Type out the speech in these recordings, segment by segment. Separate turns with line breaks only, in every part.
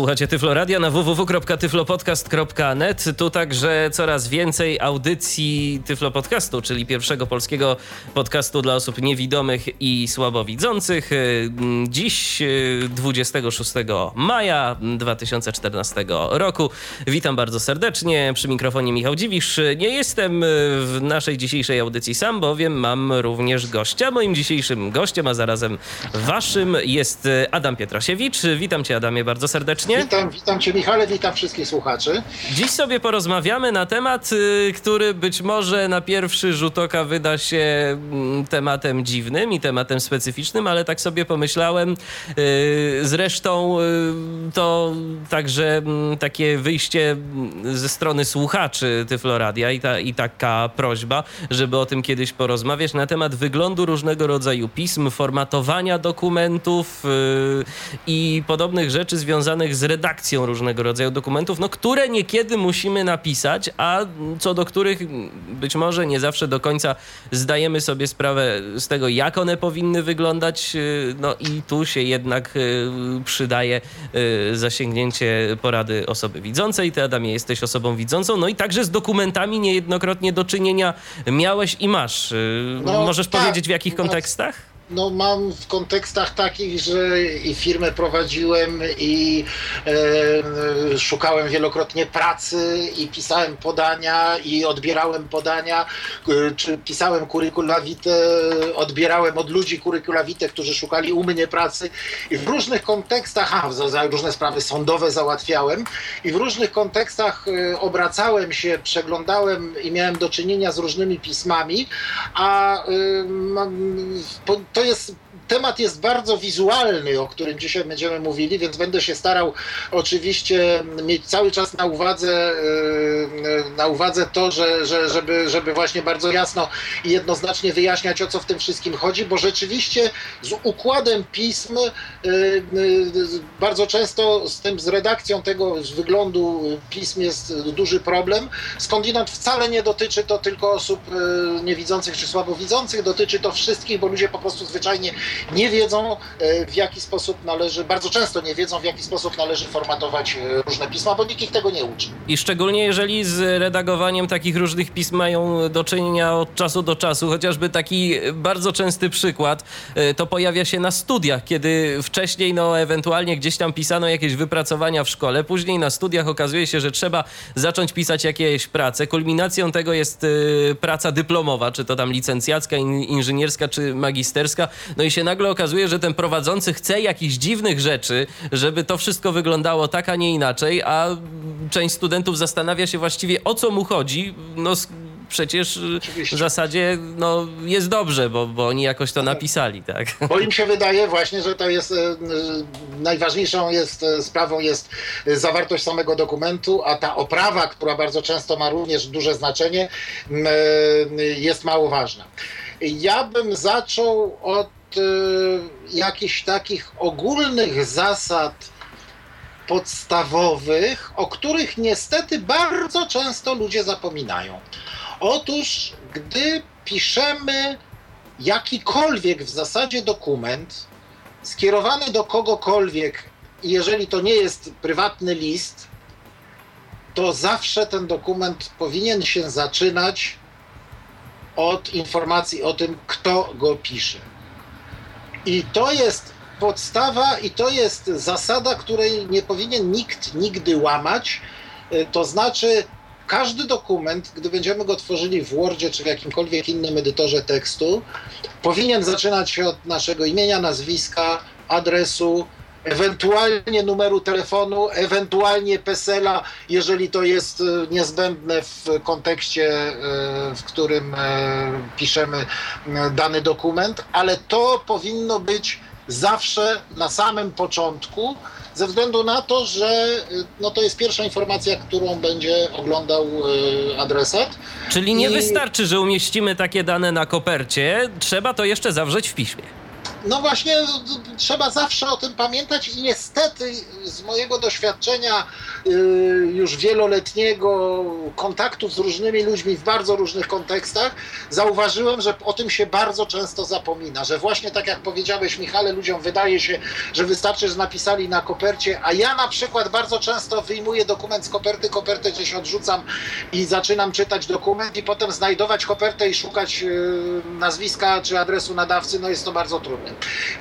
Słuchacie Tyfloradia na www.tyflopodcast.net. Tu także coraz więcej audycji Tyflo Podcastu, czyli pierwszego polskiego podcastu dla osób niewidomych i słabowidzących. Dziś 26 maja 2014 roku. Witam bardzo serdecznie. Przy mikrofonie Michał Dziwisz. Nie jestem w naszej dzisiejszej audycji sam, bowiem mam również gościa. Moim dzisiejszym gościem, a zarazem waszym jest Adam Pietrasiewicz. Witam cię Adamie bardzo serdecznie.
Witam, witam Cię Michale, witam wszystkich słuchaczy.
Dziś sobie porozmawiamy na temat, y, który być może na pierwszy rzut oka wyda się mm, tematem dziwnym i tematem specyficznym, ale tak sobie pomyślałem. Y, zresztą y, to także mm, takie wyjście mm, ze strony słuchaczy Tyfloradia i, ta, i taka prośba, żeby o tym kiedyś porozmawiać na temat wyglądu różnego rodzaju pism, formatowania dokumentów i podobnych rzeczy związanych z z redakcją różnego rodzaju dokumentów, no, które niekiedy musimy napisać, a co do których być może nie zawsze do końca zdajemy sobie sprawę z tego, jak one powinny wyglądać. No i tu się jednak y, przydaje y, zasięgnięcie porady osoby widzącej. Ty, Adamie, jesteś osobą widzącą, no i także z dokumentami niejednokrotnie do czynienia miałeś i masz. Y, no, Możesz tak, powiedzieć w jakich no, kontekstach?
No mam w kontekstach takich, że i firmę prowadziłem i e, szukałem wielokrotnie pracy i pisałem podania i odbierałem podania, e, czy pisałem curricula vitae, odbierałem od ludzi curricula vitae, którzy szukali u mnie pracy. I w różnych kontekstach, a różne sprawy sądowe załatwiałem i w różnych kontekstach e, obracałem się, przeglądałem i miałem do czynienia z różnymi pismami, a e, to to jest temat jest bardzo wizualny, o którym dzisiaj będziemy mówili, więc będę się starał oczywiście mieć cały czas na uwadze, e, na uwadze to, że, że, żeby, żeby właśnie bardzo jasno i jednoznacznie wyjaśniać, o co w tym wszystkim chodzi, bo rzeczywiście z układem pism e, e, bardzo często z tym, z redakcją tego, z wyglądu pism jest duży problem. Skądinąd wcale nie dotyczy to tylko osób niewidzących czy słabowidzących, dotyczy to wszystkich, bo ludzie po prostu zwyczajnie nie wiedzą, e, w jaki sposób należy, bardzo często nie wiedzą, w jaki sposób należy formatować e, różne pisma, bo nikt ich tego nie uczy.
I szczególnie jeżeli z redagowaniem takich różnych pism mają do czynienia od czasu do czasu, chociażby taki bardzo częsty przykład, e, to pojawia się na studiach, kiedy wcześniej, no ewentualnie gdzieś tam pisano jakieś wypracowania w szkole, później na studiach okazuje się, że trzeba zacząć pisać jakieś prace. Kulminacją tego jest praca dyplomowa, czy to tam licencjacka, inżynierska, czy magisterska, no i się nagle okazuje, że ten prowadzący chce jakichś dziwnych rzeczy, żeby to wszystko wyglądało tak, a nie inaczej, a część studentów zastanawia się właściwie o co mu chodzi. No przecież Oczywiście. w zasadzie no, jest dobrze, bo, bo oni jakoś to napisali, tak?
Bo im się wydaje właśnie, że to jest e, najważniejszą jest e, sprawą jest zawartość samego dokumentu, a ta oprawa, która bardzo często ma również duże znaczenie, e, jest mało ważna. Ja bym zaczął od jakichś takich ogólnych zasad podstawowych, o których niestety bardzo często ludzie zapominają. Otóż, gdy piszemy jakikolwiek w zasadzie dokument skierowany do kogokolwiek, jeżeli to nie jest prywatny list, to zawsze ten dokument powinien się zaczynać od informacji o tym, kto go pisze. I to jest podstawa i to jest zasada, której nie powinien nikt nigdy łamać. Y, to znaczy, każdy dokument, gdy będziemy go tworzyli w Wordzie czy w jakimkolwiek innym edytorze tekstu, powinien zaczynać się od naszego imienia, nazwiska, adresu, ewentualnie numeru telefonu, ewentualnie PESEL-a, jeżeli to jest e, niezbędne w kontekście, e, w którym e, piszemy dany dokument, ale to powinno być zawsze na samym początku, ze względu na to, że no to jest pierwsza informacja, którą będzie oglądał adresat.
Czyli nie I... wystarczy, że umieścimy takie dane na kopercie, trzeba to jeszcze zawrzeć w piśmie.
No właśnie, trzeba zawsze o tym pamiętać i niestety z mojego doświadczenia y, już wieloletniego kontaktu z różnymi ludźmi w bardzo różnych kontekstach, zauważyłem, że o tym się bardzo często zapomina, że właśnie tak jak powiedziałeś Michale, ludziom wydaje się, że wystarczy, że napisali na kopercie, a ja na przykład bardzo często wyjmuję dokument z koperty, kopertę gdzieś odrzucam i zaczynam czytać dokument i potem znajdować kopertę i szukać y, nazwiska czy adresu nadawcy, no jest to bardzo trudne.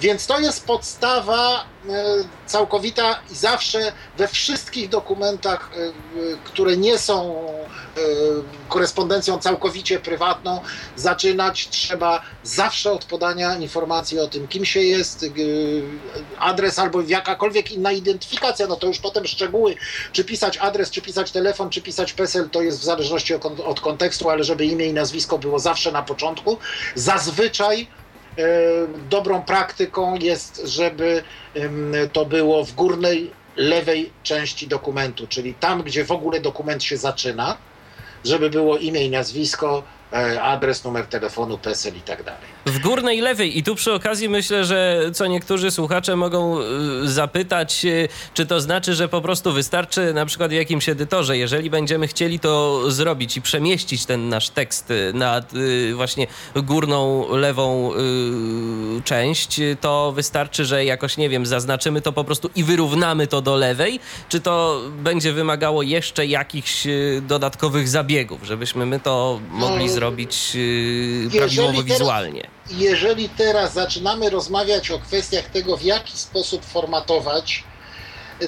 Więc to jest podstawa e, całkowita i zawsze we wszystkich dokumentach, e, które nie są e, korespondencją całkowicie prywatną, zaczynać trzeba zawsze od podania informacji o tym, kim się jest, adres albo jakakolwiek inna identyfikacja, no to już potem szczegóły, czy pisać adres, czy pisać telefon, czy pisać PESEL, to jest w zależności od kontekstu, ale żeby imię i nazwisko było zawsze na początku. Zazwyczaj E, dobrą praktyką jest, żeby to było w górnej lewej części dokumentu, czyli tam, gdzie w ogóle dokument się zaczyna, żeby było imię i nazwisko, E, adres, numer telefonu, PESEL i tak dalej.
W górnej lewej. I tu przy okazji myślę, że co niektórzy słuchacze mogą e, zapytać, e, czy to znaczy, że po prostu wystarczy na przykład w jakimś edytorze, jeżeli będziemy chcieli to zrobić i przemieścić ten nasz tekst na właśnie górną lewą część, to wystarczy, że jakoś, nie wiem, zaznaczymy to po prostu i wyrównamy to do lewej, czy to będzie wymagało jeszcze jakichś dodatkowych zabiegów, żebyśmy my to mogli no, zrobić yy, prawidłowo wizualnie.
Jeżeli teraz zaczynamy rozmawiać o kwestiach tego, w jaki sposób formatować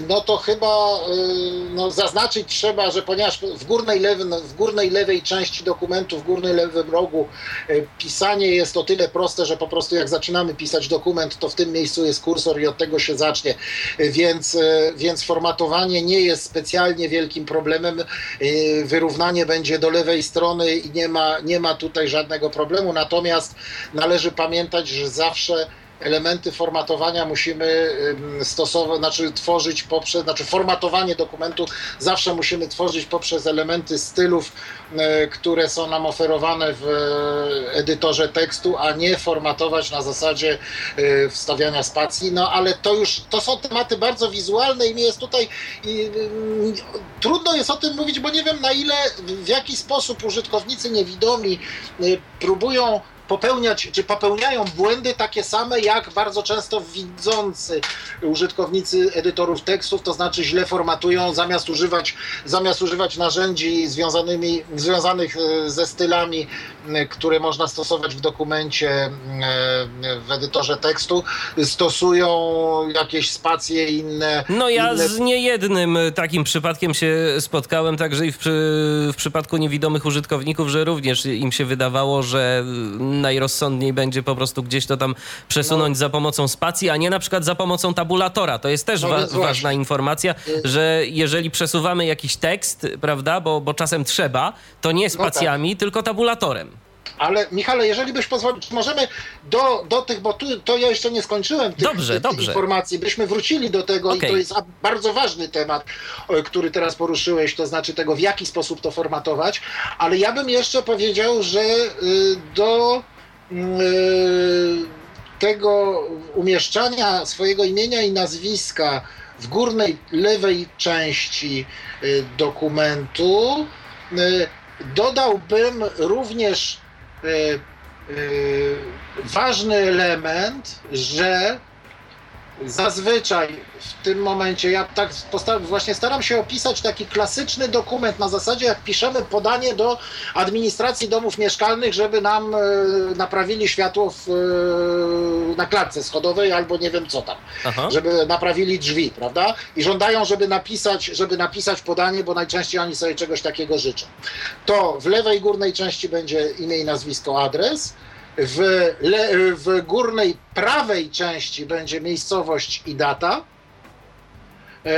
no to chyba y, no, zaznaczyć trzeba, że ponieważ w górnej, no, w górnej lewej części dokumentu, w górnej lewym rogu y, pisanie jest o tyle proste, że po prostu jak zaczynamy pisać dokument, to w tym miejscu jest kursor i od tego się zacznie, więc, y, więc formatowanie nie jest specjalnie wielkim problemem. Wyrównanie będzie do lewej strony i nie ma, nie ma tutaj żadnego problemu, natomiast należy pamiętać, że zawsze elementy formatowania musimy stosować, znaczy tworzyć poprzez, znaczy formatowanie dokumentu zawsze musimy tworzyć poprzez elementy stylów, e, które są nam oferowane w e, edytorze tekstu, a nie formatować na zasadzie e, wstawiania spacji. No ale to już, to są tematy bardzo wizualne i mi jest tutaj i, trudno jest o tym mówić, bo nie wiem na ile, w jaki sposób użytkownicy niewidomi próbują popełniać, czy popełniają błędy takie same, jak bardzo często widzący użytkownicy edytorów tekstów, to znaczy źle formatują, zamiast używać, zamiast używać narzędzi związanymi, związanych e, ze stylami, które można stosować w dokumencie w edytorze tekstu, stosują jakieś spacje inne.
No ja
inne...
z niejednym takim przypadkiem się spotkałem, także i w, w przypadku niewidomych użytkowników, że również im się wydawało, że najrozsądniej będzie po prostu gdzieś to tam przesunąć no. za pomocą spacji, a nie na przykład za pomocą tabulatora. To jest też no, wa ważna informacja, y- że jeżeli przesuwamy jakiś tekst, prawda, bo, bo czasem trzeba, to nie spacjami, no tak. tylko tabulatorem.
Ale Michale, jeżeli byś pozwolił, możemy do, do tych, bo tu, to ja jeszcze nie skończyłem tych,
dobrze, tych dobrze.
informacji, byśmy wrócili do tego okay. i to jest bardzo ważny temat, który teraz poruszyłeś, to znaczy tego, w jaki sposób to formatować, ale ja bym jeszcze powiedział, że y, do y, tego umieszczania swojego imienia i nazwiska w górnej lewej części y, dokumentu dodałbym również ważny element, że zazwyczaj w tym momencie ja tak właśnie staram się opisać taki klasyczny dokument na zasadzie, jak piszemy podanie do administracji domów mieszkalnych, żeby nam e, naprawili światło w, e, na klatce schodowej albo nie wiem co tam, Aha. żeby naprawili drzwi, prawda? I żądają, żeby napisać, żeby napisać podanie, bo najczęściej oni sobie czegoś takiego życzą. To w lewej górnej części będzie imię i nazwisko, adres, w, le, w górnej prawej części będzie miejscowość i data. E,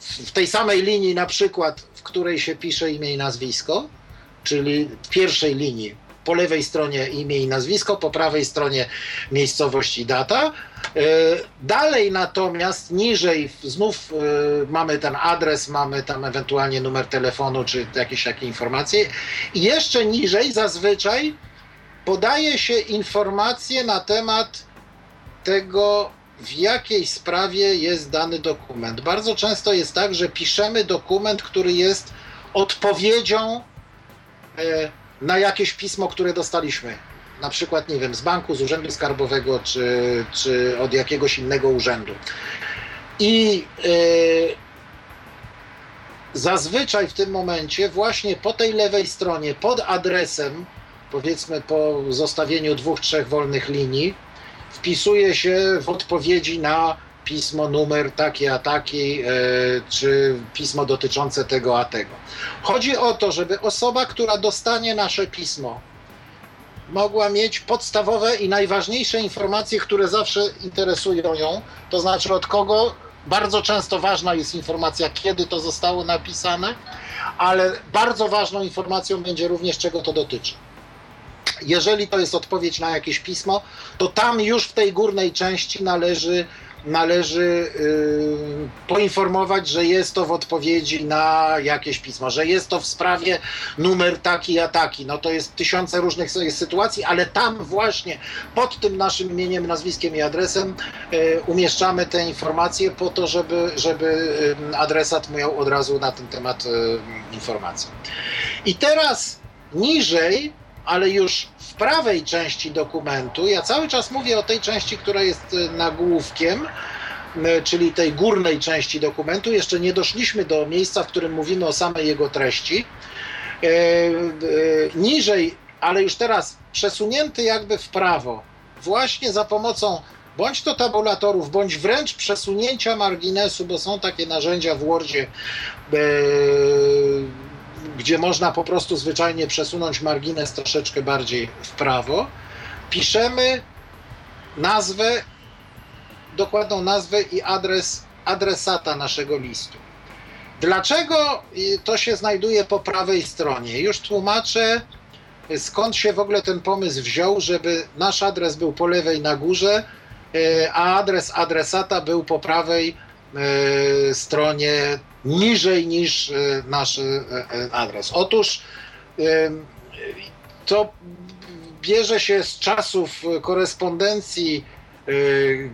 w tej samej linii, na przykład, w której się pisze imię i nazwisko, czyli w pierwszej linii po lewej stronie imię i nazwisko, po prawej stronie miejscowość i data. E, dalej natomiast niżej znów e, mamy ten adres, mamy tam ewentualnie numer telefonu czy jakieś takie informacje. I jeszcze niżej zazwyczaj podaje się informacje na temat tego, w jakiej sprawie jest dany dokument. Bardzo często jest tak, że piszemy dokument, który jest odpowiedzią e, na jakieś pismo, które dostaliśmy. Na przykład, nie wiem, z banku, z urzędu skarbowego, czy, czy od jakiegoś innego urzędu. I e, zazwyczaj w tym momencie, właśnie po tej lewej stronie, pod adresem, powiedzmy po zostawieniu dwóch, trzech wolnych linii, wpisuje się w odpowiedzi na pismo, numer taki a taki, e, czy pismo dotyczące tego a tego. Chodzi o to, żeby osoba, która dostanie nasze pismo, mogła mieć podstawowe i najważniejsze informacje, które zawsze interesują ją, to znaczy od kogo. Bardzo często ważna jest informacja, kiedy to zostało napisane, ale bardzo ważną informacją będzie również, czego to dotyczy jeżeli to jest odpowiedź na jakieś pismo, to tam już w tej górnej części należy, należy yy, poinformować, że jest to w odpowiedzi na jakieś pismo, że jest to w sprawie numer taki a taki. No to jest tysiące różnych sytuacji, ale tam właśnie pod tym naszym imieniem, nazwiskiem i adresem yy, umieszczamy te informacje po to, żeby, żeby yy, adresat miał od razu na ten temat yy, informacje. I teraz niżej ale już w prawej części dokumentu, ja cały czas mówię o tej części, która jest e, nagłówkiem, e, czyli tej górnej części dokumentu. Jeszcze nie doszliśmy do miejsca, w którym mówimy o samej jego treści. E, niżej, ale już teraz przesunięty jakby w prawo, właśnie za pomocą bądź to tabulatorów, bądź wręcz przesunięcia marginesu, bo są takie narzędzia w Wordzie gdzie można po prostu zwyczajnie przesunąć margines troszeczkę bardziej w prawo, piszemy nazwę, dokładną nazwę i adres adresata naszego listu. Dlaczego to się znajduje po prawej stronie? Już tłumaczę, skąd się w ogóle ten pomysł wziął, żeby nasz adres był po lewej na górze, e, a adres adresata był po prawej stronie niżej niż e, nasz e, e, adres. Otóż to bierze się z czasów korespondencji,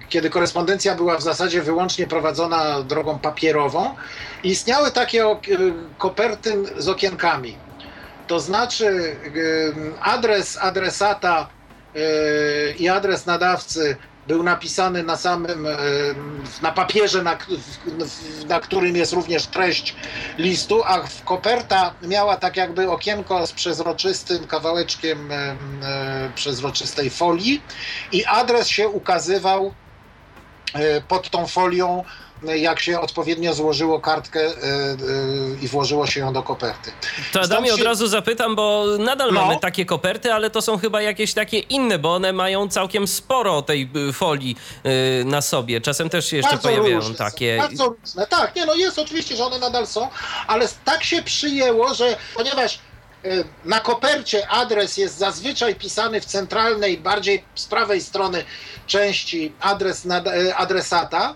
kiedy korespondencja była w zasadzie wyłącznie prowadzona drogą papierową. Istniały takie koperty z okienkami. To znaczy adres adresata i adres nadawcy był napisany na samym, e, na papierze, na, na którym jest również treść listu, a koperta miała tak jakby okienko z przezroczystym kawałeczkiem e, e, przezroczystej folii i adres się ukazywał pod tą folią jak się odpowiednio złożyło kartkę e, e, i włożyło się ją do koperty.
To Adamie się... od razu zapytam, bo nadal no. mamy takie koperty, ale to są chyba jakieś takie inne, bo one mają całkiem sporo tej y, folii na sobie. Czasem też się jeszcze bardzo pojawiają różne, takie.
Bardzo różne. Tak, nie no jest oczywiście, że one nadal są, ale tak się przyjęło, że ponieważ na kopercie adres jest zazwyczaj pisany w centralnej, bardziej z prawej strony części adres adresata,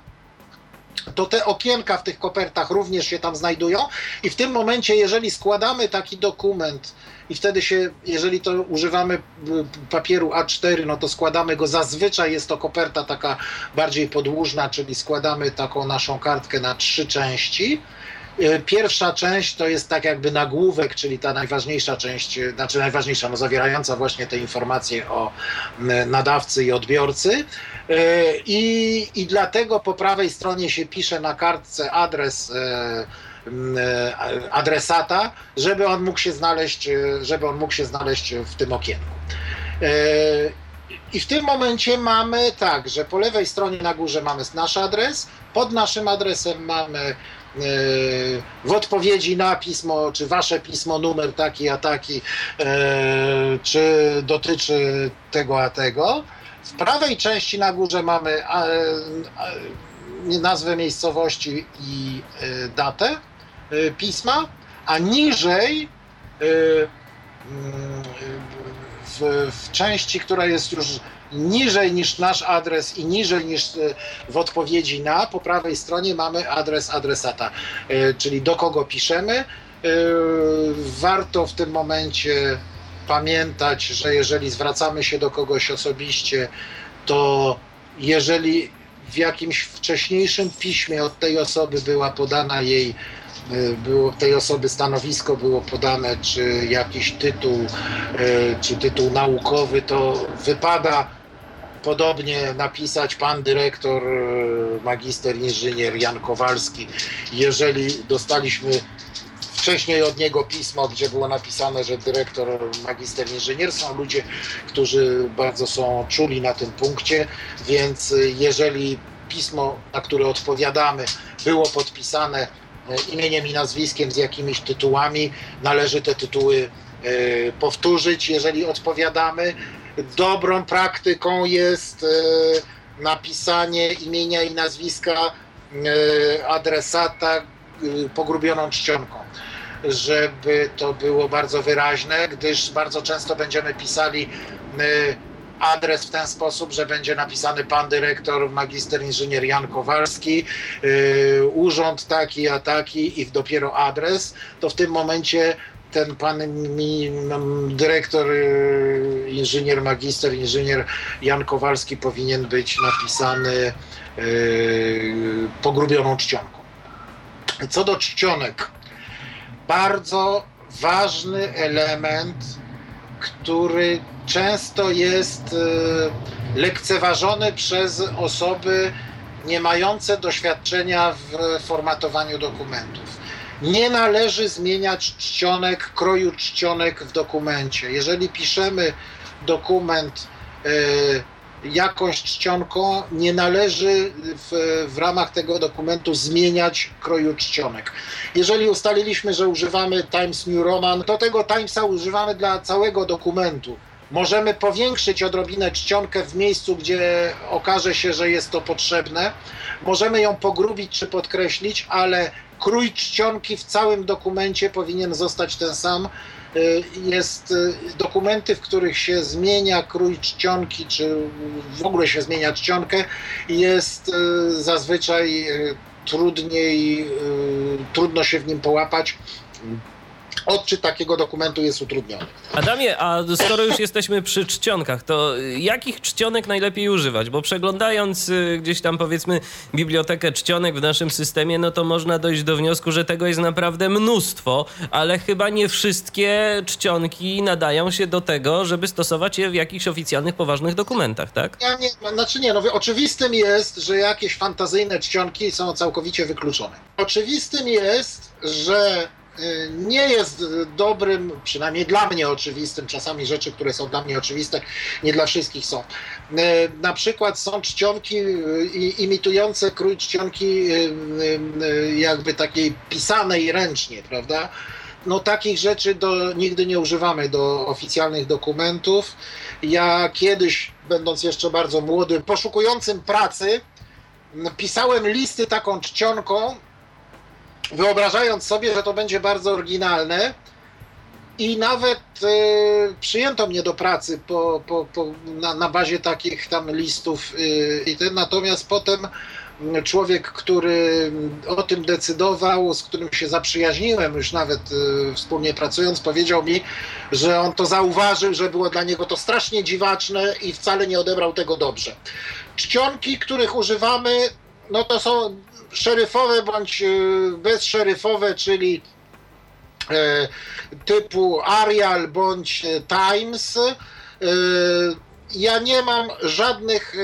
to te okienka w tych kopertach również się tam znajdują i w tym momencie, jeżeli składamy taki dokument i wtedy się, jeżeli to używamy y, papieru A4, no to składamy go, zazwyczaj jest to koperta taka bardziej podłużna, czyli składamy taką naszą kartkę na trzy części, Pierwsza część to jest tak jakby nagłówek, czyli ta najważniejsza część, y, znaczy najważniejsza, no zawierająca właśnie te informacje o nadawcy i odbiorcy. E, I, I dlatego po prawej stronie się pisze na kartce adres e, e, adresata, żeby on mógł się znaleźć, żeby on mógł się znaleźć w tym okienku. I w tym momencie mamy tak, że po lewej stronie na górze mamy nasz adres, pod naszym adresem mamy w odpowiedzi na pismo, czy wasze pismo, numer taki a taki, czy dotyczy tego a tego. W prawej części na górze mamy nazwę miejscowości i e, datę e, pisma, a niżej e, mm, w, w części, która jest już niżej niż nasz adres i niżej niż w odpowiedzi na, po prawej stronie mamy adres adresata, czyli do kogo piszemy. Warto w tym momencie pamiętać, że jeżeli zwracamy się do kogoś osobiście, to jeżeli w jakimś wcześniejszym piśmie od tej osoby była podana jej było tej osoby stanowisko było podane, czy jakiś tytuł, czy tytuł naukowy, to wypada podobnie napisać pan dyrektor, y, magister inżynier Jan Kowalski. Jeżeli dostaliśmy wcześniej od niego pismo, gdzie było napisane, że dyrektor, magister inżynier są ludzie, którzy bardzo są czuli na tym punkcie, więc jeżeli pismo, na które odpowiadamy, było podpisane e, imieniem i nazwiskiem z jakimiś tytułami, należy te tytuły e, powtórzyć, jeżeli odpowiadamy. Dobrą praktyką jest e, napisanie imienia i nazwiska adresata pogrubioną czcionką żeby to było bardzo wyraźne, gdyż bardzo często będziemy pisali adres w ten sposób, że będzie napisany pan dyrektor, magister inżynier Jan Kowalski, urząd taki a taki i dopiero adres, to w tym momencie ten pan mi, dyrektor, y, inżynier, magister, inżynier Jan Kowalski powinien być napisany pogrubioną czcionką. Co do czcionek, bardzo ważny element, który często jest e, lekceważony przez osoby nie mające doświadczenia w formatowaniu dokumentów. Nie należy zmieniać czcionek, kroju czcionek w dokumencie. Jeżeli piszemy dokument e, jakąś czcionką, nie należy w, w ramach tego dokumentu zmieniać kroju czcionek. Jeżeli ustaliliśmy, że używamy Times New Roman, to tego Timesa używamy dla całego dokumentu. Możemy powiększyć odrobinę czcionkę w miejscu, gdzie okaże się, że jest to potrzebne. Możemy ją pogrubić czy podkreślić, ale krój czcionki w całym dokumencie powinien zostać ten sam. Y, jest y, dokumenty, w których się zmienia krój czcionki, czy w ogóle się zmienia czcionkę, jest y, zazwyczaj trudniej, trudno się w nim połapać odczyt takiego dokumentu jest utrudniony.
Adamie, a skoro już jesteśmy przy czcionkach, to jakich czcionek najlepiej używać? Bo przeglądając y, gdzieś tam powiedzmy bibliotekę czcionek w naszym systemie, no to można dojść do wniosku, że tego jest naprawdę mnóstwo, ale chyba nie wszystkie czcionki nadają się do tego, żeby stosować je w jakichś oficjalnych, poważnych dokumentach, tak?
Ja nie, znaczy nie, no oczywistym jest, że jakieś fantazyjne czcionki są całkowicie wykluczone. Oczywistym jest, że nie jest dobrym, przynajmniej dla mnie oczywistym, czasami rzeczy, które są dla mnie oczywiste, nie dla wszystkich są. Y, na przykład są czcionki y, imitujące krój czcionki jakby takiej pisanej ręcznie, prawda? No takich rzeczy do, nigdy nie używamy do oficjalnych dokumentów. Ja kiedyś, będąc jeszcze bardzo młodym, poszukującym pracy, pisałem listy taką czcionką wyobrażając sobie, że to będzie bardzo oryginalne. I nawet e, przyjęto mnie do pracy po, po, po, na, na bazie takich tam listów. E, i ten, natomiast potem człowiek, który o tym decydował, z którym się zaprzyjaźniłem, już nawet e, wspólnie pracując, powiedział mi, że on to zauważył, że było dla niego to strasznie dziwaczne i wcale nie odebrał tego dobrze. Czcionki, których używamy, no to są szeryfowe bądź e, bezszeryfowe, czyli e, typu Arial bądź e, Times. Ja nie mam żadnych.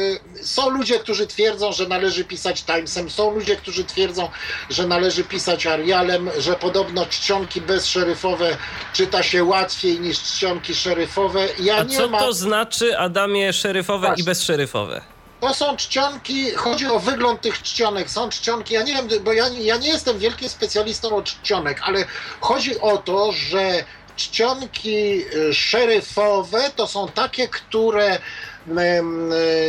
Są ludzie, którzy twierdzą, że należy pisać Timesem, są ludzie, którzy twierdzą, że należy pisać Arialem, że podobno czcionki bezszeryfowe czyta się łatwiej niż czcionki szeryfowe.
Ja A co mam... to znaczy, Adamie, szeryfowe Właśnie. i bezszeryfowe?
To są czcionki, chodzi o wygląd tych czcionek. Są czcionki, ja nie wiem, bo ja, ja nie jestem wielkim specjalistą od czcionek, ale chodzi o to, że czcionki y, szeryfowe to są takie, które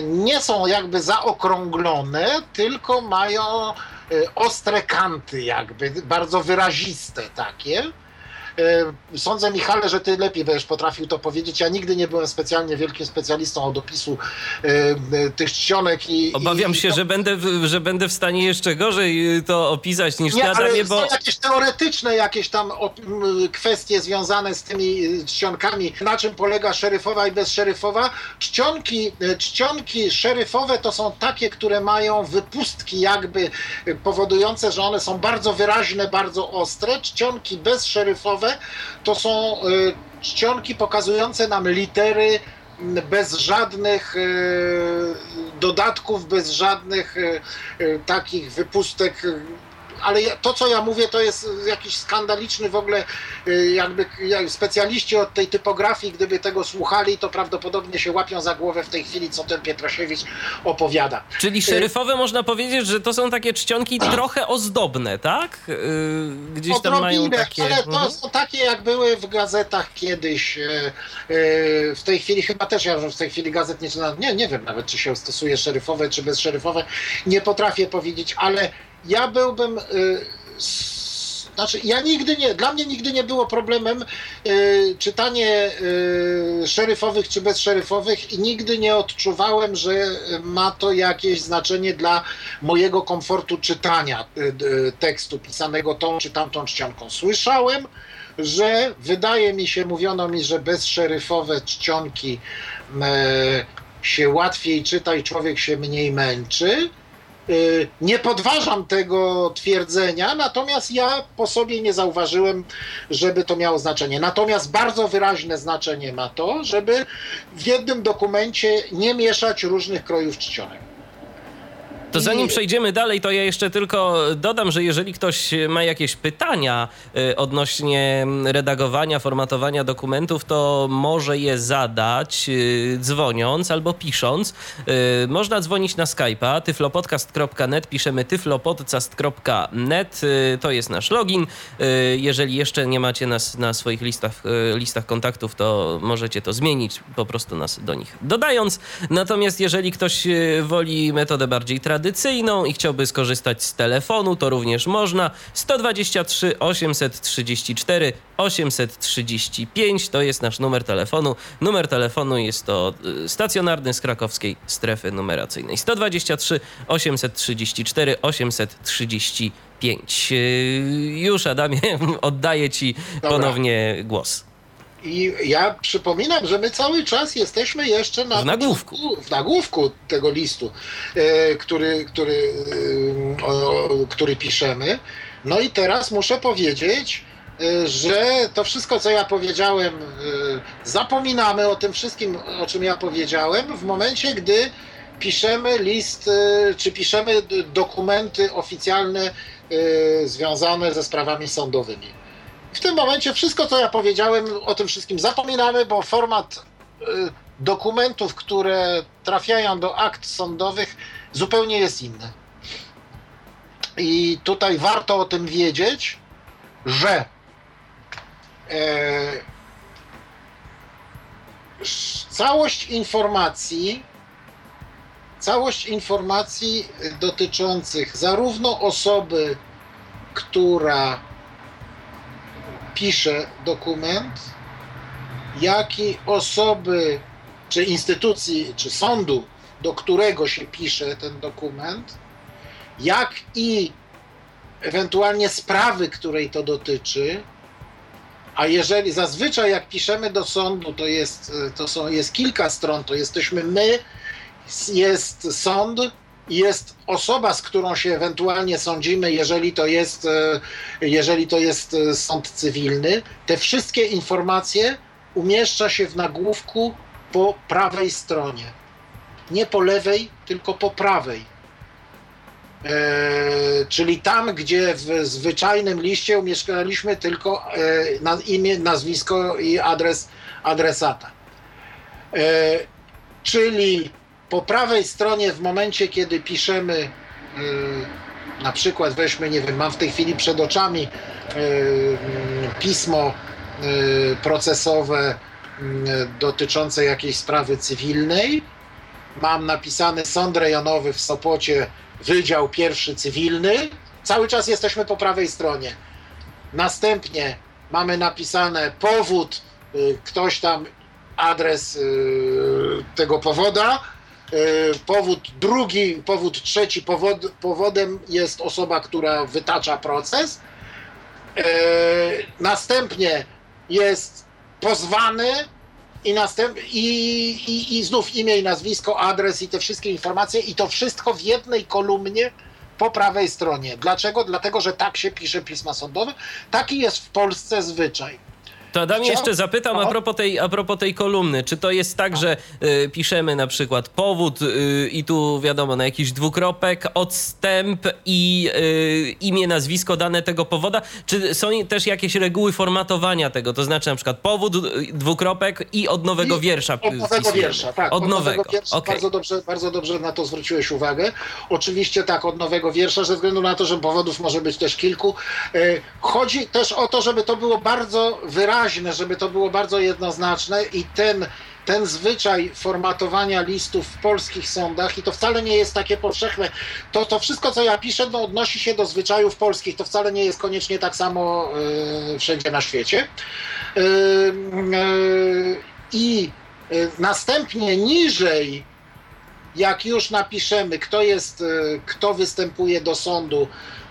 nie są jakby zaokrąglone, tylko mają y, ostre kanty, jakby bardzo wyraziste takie. E, sądzę, Michale, że ty lepiej będziesz potrafił to powiedzieć. Ja nigdy nie byłem specjalnie wielkim specjalistą od opisu e, tych czcionek i...
Obawiam
i,
się,
to...
że, będę, że będę w stanie jeszcze gorzej to opisać niż
nie,
Adamie,
ale
bo...
są jakieś teoretyczne jakieś tam kwestie związane z tymi czcionkami. Na czym polega szeryfowa i bezszeryfowa? Czcionki, czcionki szeryfowe to są takie, które mają wypustki jakby powodujące, że one są bardzo wyraźne, bardzo ostre. Czcionki bezszeryfowe to są e, czcionki pokazujące nam litery bez żadnych e, dodatków, bez żadnych e, takich wypustek ale to, co ja mówię, to jest jakiś skandaliczny w ogóle, y, jakby specjaliści od tej typografii, gdyby tego słuchali, to prawdopodobnie się łapią za głowę w tej chwili, co ten Pietrasiewicz opowiada.
Czyli y, szeryfowe można powiedzieć, że to są takie czcionki trochę ozdobne, tak? Y,
gdzieś tam mają takie... ale to mhm. są takie, jak były w gazetach kiedyś. W tej chwili chyba też, ja w tej chwili gazet nie czytam, nie, nie wiem nawet, czy się stosuje szeryfowe, czy bezszeryfowe, nie potrafię powiedzieć, ale ja byłbym. Y, znaczy, ja nigdy nie, dla mnie nigdy nie było problemem y, czytanie y, szeryfowych czy bezszeryfowych i nigdy nie odczuwałem, że ma to jakieś znaczenie dla mojego komfortu czytania y, y tekstu pisanego tą czy tamtą czcionką. Słyszałem, że wydaje mi się, mówiono mi, że bezszeryfowe czcionki się łatwiej czyta i człowiek się mniej męczy Y, nie podważam tego twierdzenia, natomiast ja po sobie nie zauważyłem, żeby to miało znaczenie. Natomiast bardzo wyraźne znaczenie ma to, żeby w jednym dokumencie nie mieszać różnych krojów czcionek.
To zanim przejdziemy dalej, to ja jeszcze tylko dodam, że jeżeli ktoś ma jakieś pytania y, odnośnie redagowania, formatowania dokumentów, to może je zadać y, dzwoniąc albo pisząc. Y, można dzwonić na Skype'a tyflopodcast.net, piszemy tyflopodcast.net, to jest nasz login. Jeżeli jeszcze nie macie nas na swoich listach, listach kontaktów, to możecie to zmienić, po prostu nas do nich dodając. Natomiast jeżeli ktoś woli metodę bardziej tradycyjną, tradycyjną i chciałby skorzystać z telefonu, to również można. 123 834 835 to jest nasz numer telefonu. Numer telefonu jest to y, stacjonarny z krakowskiej strefy numeracyjnej. 123 834 835. Już Adamie, oddaję Ci Dobra. ponownie głos.
I ja przypominam, że my cały czas jesteśmy jeszcze na
w nagłówku,
w nagłówku tego listu, e, który, który, e, który piszemy. No i teraz muszę powiedzieć, e, że to wszystko, co ja powiedziałem, zapominamy o tym wszystkim, o czym ja powiedziałem, w momencie, gdy piszemy list, czy piszemy dokumenty oficjalne związane ze sprawami sądowymi w tym momencie wszystko, co ja powiedziałem, o tym wszystkim zapominamy, bo format y, dokumentów, które trafiają do akt sądowych, zupełnie jest inny. I tutaj warto o tym wiedzieć, że e, całość informacji, całość informacji dotyczących zarówno osoby, która pisze dokument, jak i osoby, czy instytucji, czy sądu, do którego się pisze ten dokument, jak i ewentualnie sprawy, której to dotyczy, a jeżeli zazwyczaj jak piszemy do sądu, to jest, to są, jest kilka stron, to jesteśmy my, jest sąd, jest osoba, z którą się ewentualnie sądzimy, jeżeli to jest, e, jeżeli to jest e, sąd cywilny, te wszystkie informacje umieszcza się w nagłówku po prawej stronie. Nie po lewej, tylko po prawej. E, czyli tam, gdzie w zwyczajnym liście umieszczaliśmy tylko e, imię, nazwisko i adres adresata. E, czyli po prawej stronie w momencie, kiedy piszemy y, na przykład weźmy, nie wiem, mam w tej chwili przed oczami y, pismo y, procesowe dotyczące jakiejś sprawy cywilnej. Mam napisany sąd rejonowy w Sopocie, Wydział Pierwszy Cywilny. Cały czas jesteśmy po prawej stronie. Następnie mamy napisane powód, ktoś tam adres tego powoda, powód drugi, powód trzeci, powod, powodem jest osoba, która wytacza proces. Następnie jest pozwany i, następ, i, i, i znów imię i nazwisko, adres i te wszystkie informacje i to wszystko w jednej kolumnie po prawej stronie. Dlaczego? Dlatego, że tak się pisze pisma sądowe. Taki jest w Polsce zwyczaj.
To Adam jeszcze zapytam a propos, tej, a propos tej kolumny. Czy to jest tak, że y, piszemy na przykład powód y, i tu wiadomo na jakiś dwukropek, odstęp i y, imię, nazwisko dane tego powoda? Czy są też jakieś reguły formatowania tego? To znaczy na przykład powód, y, dwukropek i od nowego I wiersza.
Od nowego wiersza, tak. Od, od nowego. nowego wiersza. Okay. Bardzo, dobrze, bardzo dobrze na to zwróciłeś uwagę. Oczywiście tak, od nowego wiersza, ze względu na to, że powodów może być też kilku. Y, chodzi też o to, żeby to było bardzo wyraźne wyraźne, żeby to było bardzo jednoznaczne i ten, ten zwyczaj formatowania listów w polskich sądach, i to wcale nie jest takie powszechne, to, to wszystko, co ja piszę, no, odnosi się do zwyczajów polskich, to wcale nie jest koniecznie tak samo y, wszędzie na świecie. Y, y, I następnie niżej jak już napiszemy, kto jest, kto występuje do sądu,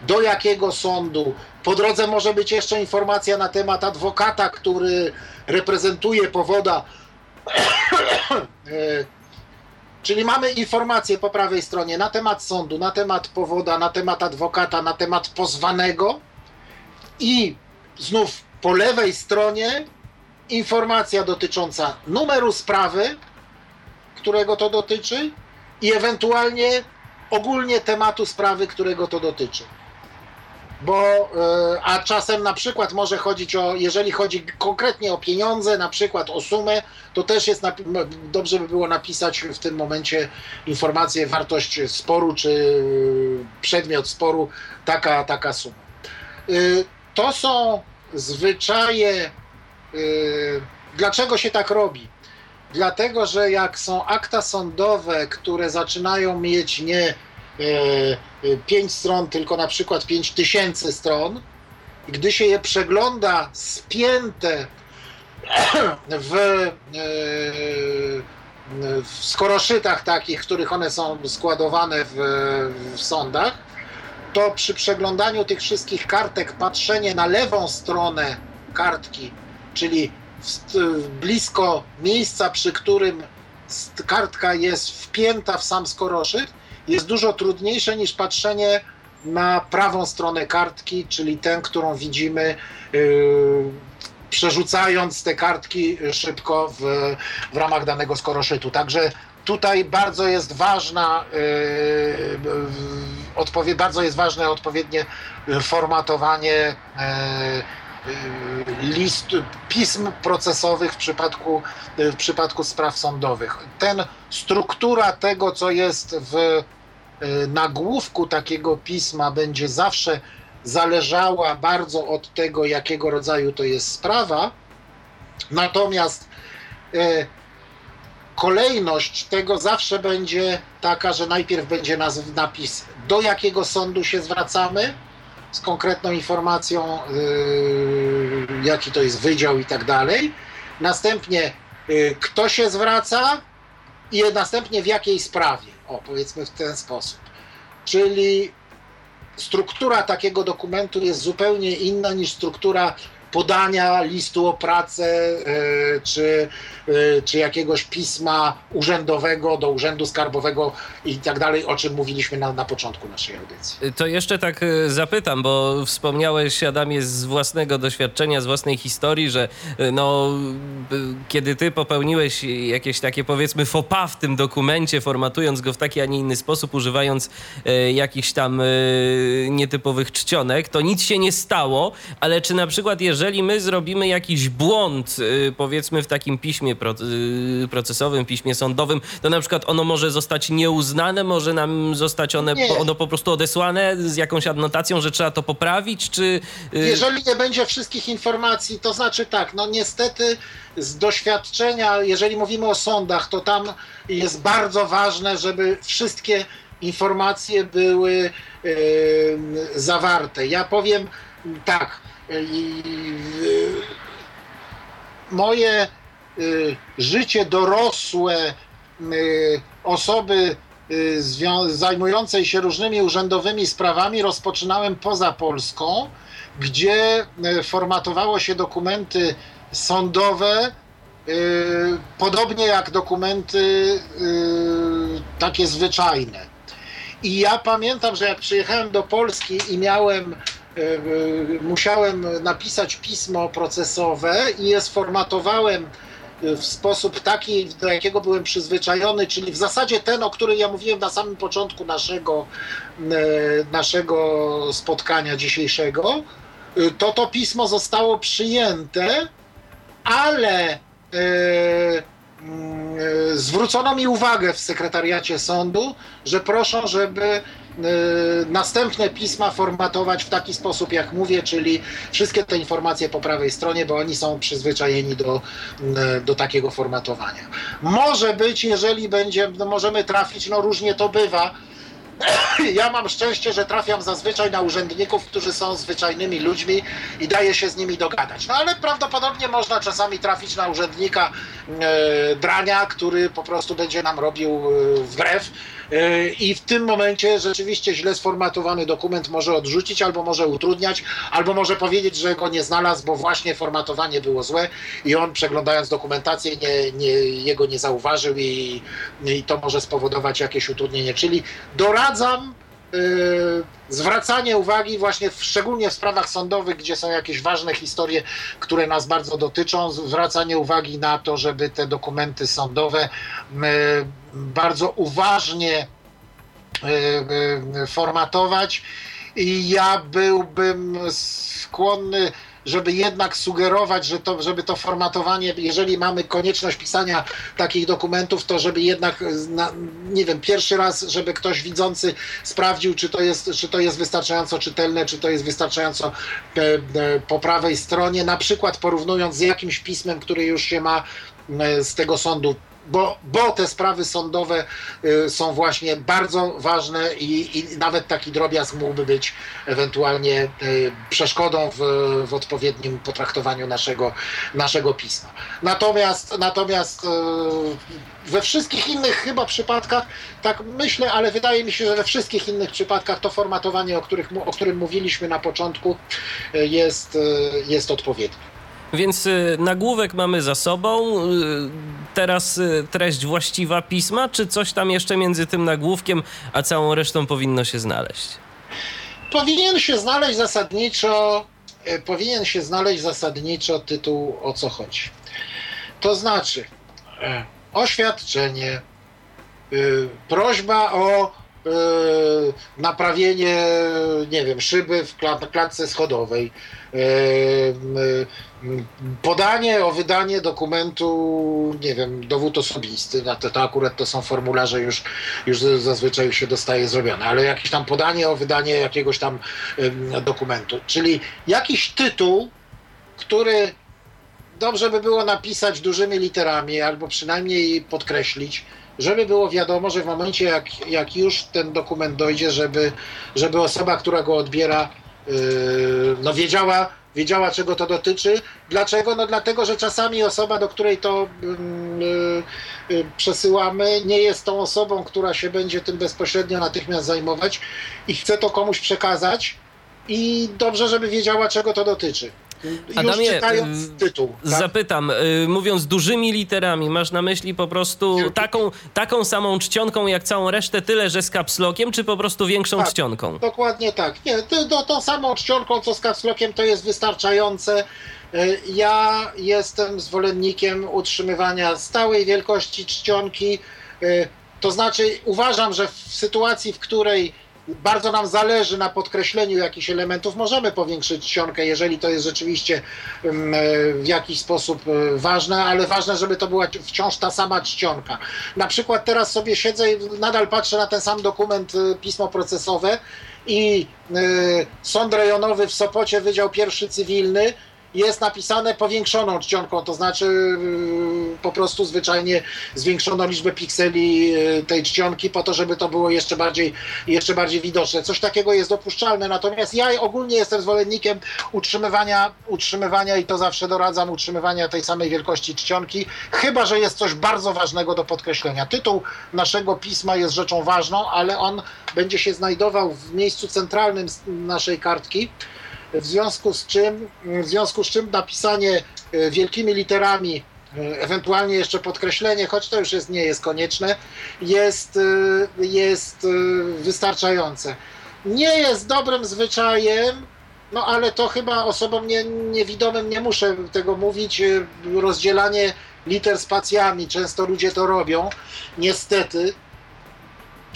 do jakiego sądu. Po drodze może być jeszcze informacja na temat adwokata, który reprezentuje powoda. E, czyli mamy informacje po prawej stronie na temat sądu, na temat powoda, na temat adwokata, na temat pozwanego i znów po lewej stronie informacja dotycząca numeru sprawy, którego to dotyczy i ewentualnie ogólnie tematu sprawy, którego to dotyczy bo e, a czasem na przykład może chodzić o, jeżeli chodzi konkretnie o pieniądze, na przykład o sumę, to też jest dobrze by było napisać w tym momencie informację wartość sporu czy przedmiot sporu, taka, taka suma. E, to są zwyczaje. E, dlaczego się tak robi? Dlatego, że jak są akta sądowe, które zaczynają mieć nie 5 e, e, stron, tylko na przykład 5 tysięcy stron, gdy się je przegląda spięte w, e, w skoroszytach takich, w których one są składowane w, w sądach, to przy przeglądaniu tych wszystkich kartek patrzenie na lewą stronę kartki, czyli w, blisko miejsca, przy którym kartka jest wpięta w sam skoroszyt, jest dużo trudniejsze niż patrzenie na prawą stronę kartki, czyli tę, którą widzimy, yy, przerzucając te kartki szybko w, w ramach danego skoroszytu. Także tutaj bardzo jest ważna, yy, yy, bardzo jest ważne odpowiednie formatowanie yy, list, pism procesowych w przypadku, w przypadku spraw sądowych. Ten struktura tego, co jest w e, nagłówku takiego pisma, będzie zawsze zależała bardzo od tego, jakiego rodzaju to jest sprawa. Natomiast kolejność tego zawsze będzie taka, że najpierw będzie napis, do jakiego sądu się zwracamy, z konkretną informacją, yy, jaki to jest wydział i tak dalej. Następnie yy, kto się zwraca i następnie w jakiej sprawie. O, powiedzmy w ten sposób. Czyli struktura takiego dokumentu jest zupełnie inna niż struktura podania listu o pracę e, czy, e, czy jakiegoś pisma urzędowego do Urzędu Skarbowego i tak dalej, o czym mówiliśmy na, na początku naszej audycji.
To jeszcze tak e, zapytam, bo wspomniałeś, Adamie, z własnego doświadczenia, z własnej historii, że no, kiedy ty popełniłeś jakieś takie powiedzmy fopa w tym dokumencie, formatując go w taki, a nie inny sposób, używając jakichś tam nietypowych czcionek, to nic się nie stało, ale czy na przykład jeżeli jeżeli my zrobimy jakiś błąd, y, powiedzmy w takim piśmie y, procesowym, piśmie sądowym, to na przykład ono może zostać nieuznane, może nam zostać one, ono po prostu odesłane z jakąś adnotacją, że trzeba to poprawić, czy...
Y, jeżeli nie będzie wszystkich informacji, to znaczy tak, no niestety z doświadczenia, jeżeli mówimy o sądach, to tam jest bardzo ważne, żeby wszystkie informacje były yy, zawarte. Ja powiem tak, i moje życie dorosłe osoby zajmującej się różnymi urzędowymi sprawami rozpoczynałem poza Polską, gdzie formatowało się dokumenty sądowe, podobnie jak dokumenty takie zwyczajne. I ja pamiętam, że jak przyjechałem do Polski i miałem, musiałem napisać pismo procesowe i je sformatowałem e, w sposób taki, do jakiego byłem przyzwyczajony, czyli w zasadzie ten, o którym ja mówiłem na samym początku naszego, naszego spotkania dzisiejszego, to to pismo zostało przyjęte, ale Mm, e, zwrócono mi uwagę w sekretariacie sądu, że proszą, żeby e, następne pisma formatować w taki sposób, jak mówię, czyli wszystkie te informacje po prawej stronie, bo oni są przyzwyczajeni do, e, do takiego formatowania. Może być, jeżeli będzie, no możemy trafić, no różnie to bywa, ja mam szczęście, że trafiam zazwyczaj na urzędników, którzy są zwyczajnymi ludźmi i daje się z nimi dogadać. No ale prawdopodobnie można czasami trafić na urzędnika e, drania, który po prostu będzie nam robił e, wbrew i w tym momencie rzeczywiście źle sformatowany dokument może odrzucić, albo może utrudniać, albo może powiedzieć, że go nie znalazł, bo właśnie formatowanie było złe i on przeglądając dokumentację nie, nie, jego nie zauważył i, i to może spowodować jakieś utrudnienie. Czyli doradzam zwracanie uwagi właśnie w, szczególnie w sprawach sądowych, gdzie są jakieś ważne historie, które nas bardzo dotyczą, zwracanie uwagi na to, żeby te dokumenty sądowe yy, bardzo uważnie yy, formatować. I ja byłbym skłonny żeby jednak sugerować, że to, żeby to formatowanie, jeżeli mamy konieczność pisania takich dokumentów, to żeby jednak, na, nie wiem, pierwszy raz, żeby ktoś widzący sprawdził, czy to jest, czy to jest wystarczająco czytelne, czy to jest wystarczająco e, e, po prawej stronie, na przykład porównując z jakimś pismem, które już się ma e, z tego sądu bo, bo te sprawy sądowe y, są właśnie bardzo ważne i, i nawet taki drobiazg mógłby być ewentualnie y, przeszkodą w, w odpowiednim potraktowaniu naszego, naszego pisma. Natomiast, natomiast y, we wszystkich innych chyba przypadkach, tak myślę, ale wydaje mi się, że we wszystkich innych przypadkach to formatowanie, o, których, o którym mówiliśmy na początku, jest, jest odpowiednie.
Więc y, nagłówek mamy za sobą. Y, teraz y, treść właściwa pisma, czy coś tam jeszcze między tym nagłówkiem a całą resztą powinno się znaleźć?
Powinien się znaleźć zasadniczo, powinien się znaleźć zasadniczo tytuł o co chodzi. To znaczy e, oświadczenie, prośba o naprawienie, nie wiem, szyby w klatce schodowej, podanie o wydanie dokumentu, nie wiem, dowód osobisty, to, to akurat to są formularze już, już zazwyczaj się dostaje zrobione, ale jakieś tam podanie o wydanie jakiegoś tam dokumentu, czyli jakiś tytuł, który dobrze by było napisać dużymi literami, albo przynajmniej podkreślić, żeby było wiadomo, że w momencie jak, jak już ten dokument dojdzie, żeby, żeby osoba, która go odbiera, yy, no wiedziała, wiedziała, czego to dotyczy. Dlaczego? No dlatego, że czasami osoba, do której to yy, yy, przesyłamy, nie jest tą osobą, która się będzie tym bezpośrednio natychmiast zajmować i chce to komuś przekazać i dobrze, żeby wiedziała, czego to dotyczy. Adamie, czytając y, tytuł. Tak?
Zapytam, y, mówiąc dużymi literami, masz na myśli po prostu taką, taką samą czcionką jak całą resztę, tyle że z kapslokiem, czy po prostu większą
tak,
czcionką?
Dokładnie tak. Nie, to, tą samą czcionką co z kapslokiem to jest wystarczające. Y, ja jestem zwolennikiem utrzymywania stałej wielkości czcionki. To znaczy, uważam, że w sytuacji, w której bardzo nam zależy na podkreśleniu jakichś elementów. Możemy powiększyć czcionkę, jeżeli to jest rzeczywiście mm, e, w jakiś sposób e, ważne, ale ważne, żeby to była wciąż ta sama czcionka. Na przykład teraz sobie siedzę i nadal patrzę na ten sam dokument, e, pismo procesowe i sąd rejonowy w Sopocie, Wydział Pierwszy Cywilny jest napisane powiększoną czcionką, to znaczy yy, po prostu zwyczajnie zwiększono liczbę pikseli yy, tej czcionki po to, żeby to było jeszcze bardziej, jeszcze bardziej widoczne. Coś takiego jest dopuszczalne, natomiast ja ogólnie jestem zwolennikiem utrzymywania, utrzymywania i to zawsze doradzam, utrzymywania tej samej wielkości czcionki, chyba, że jest coś bardzo ważnego do podkreślenia. Tytuł naszego pisma jest rzeczą ważną, ale on będzie się znajdował w miejscu centralnym naszej kartki, w związku z czym, w związku z czym napisanie e, wielkimi literami, e, ewentualnie jeszcze podkreślenie, choć to już jest, nie jest konieczne, jest, e, jest wystarczające. Nie jest dobrym zwyczajem, no ale to chyba osobom nie, niewidomym nie muszę tego mówić, rozdzielanie liter spacjami, często ludzie to robią, niestety.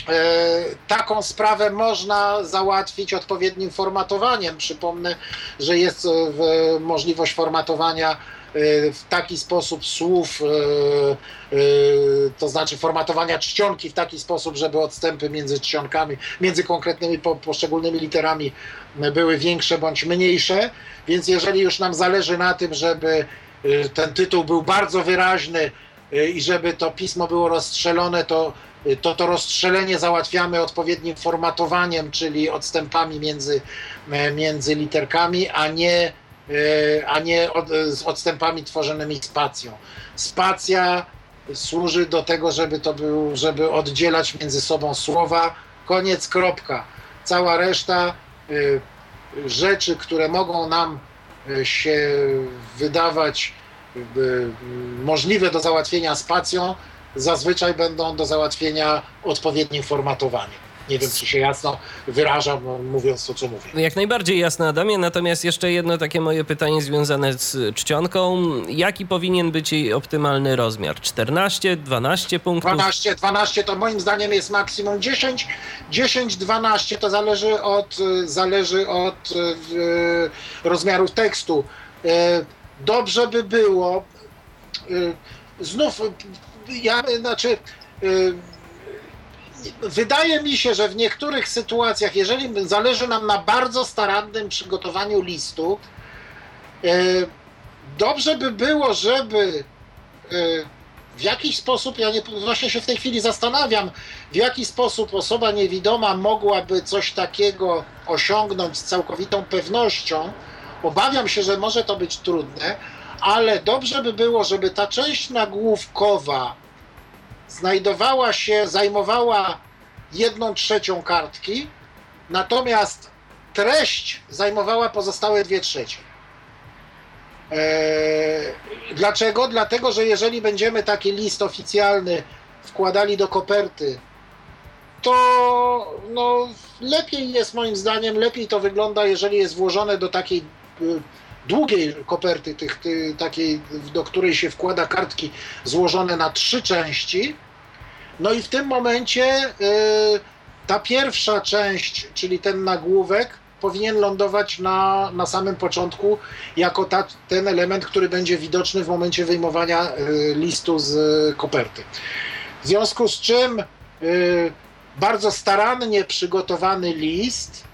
E, taką sprawę można załatwić odpowiednim formatowaniem. Przypomnę, że jest e, możliwość formatowania e, w taki sposób słów, to znaczy formatowania czcionki w taki sposób, żeby odstępy między czcionkami, między konkretnymi poszczególnymi literami były większe bądź mniejsze. Więc jeżeli już nam zależy na tym, żeby ten tytuł był bardzo wyraźny i żeby to pismo było rozstrzelone, to to to rozstrzelenie załatwiamy odpowiednim formatowaniem, czyli odstępami między, e, między literkami, a nie, e, a nie od, z odstępami tworzonymi spacją. Spacja służy do tego, żeby to był, żeby oddzielać między sobą słowa. Koniec, kropka. Cała reszta y, rzeczy, które mogą nam się wydawać y, możliwe do załatwienia spacją, zazwyczaj będą do załatwienia odpowiednim formatowaniem. Nie wiem, czy się jasno wyrażam, mówiąc to, co mówię.
Jak najbardziej jasne, Adamie. Natomiast jeszcze jedno takie moje pytanie związane z czcionką. Jaki powinien być jej optymalny rozmiar? 14, 12 punktów?
12, 12 to moim zdaniem jest maksimum 10. 10, 12 to zależy od, zależy od e, rozmiarów tekstu. E, dobrze by było, e, znów ja, znaczy, y, wydaje mi się, że w niektórych sytuacjach, jeżeli zależy nam na bardzo starannym przygotowaniu listu, y, dobrze by było, żeby y, w jakiś sposób, ja nie, właśnie się w tej chwili zastanawiam, w jaki sposób osoba niewidoma mogłaby coś takiego osiągnąć z całkowitą pewnością. Obawiam się, że może to być trudne, ale dobrze by było, żeby ta część nagłówkowa znajdowała się, zajmowała jedną trzecią kartki, natomiast treść zajmowała pozostałe dwie trzecie. Eee, dlaczego? Dlatego, że jeżeli będziemy taki list oficjalny wkładali do koperty, to no, lepiej jest moim zdaniem, lepiej to wygląda, jeżeli jest włożone do takiej y, długiej koperty, tych, takiej, do której się wkłada kartki złożone na trzy części. No i w tym momencie y, ta pierwsza część, czyli ten nagłówek, powinien lądować na, na samym początku jako ta, ten element, który będzie widoczny w momencie wyjmowania y, listu z koperty. W związku z czym y, bardzo starannie przygotowany list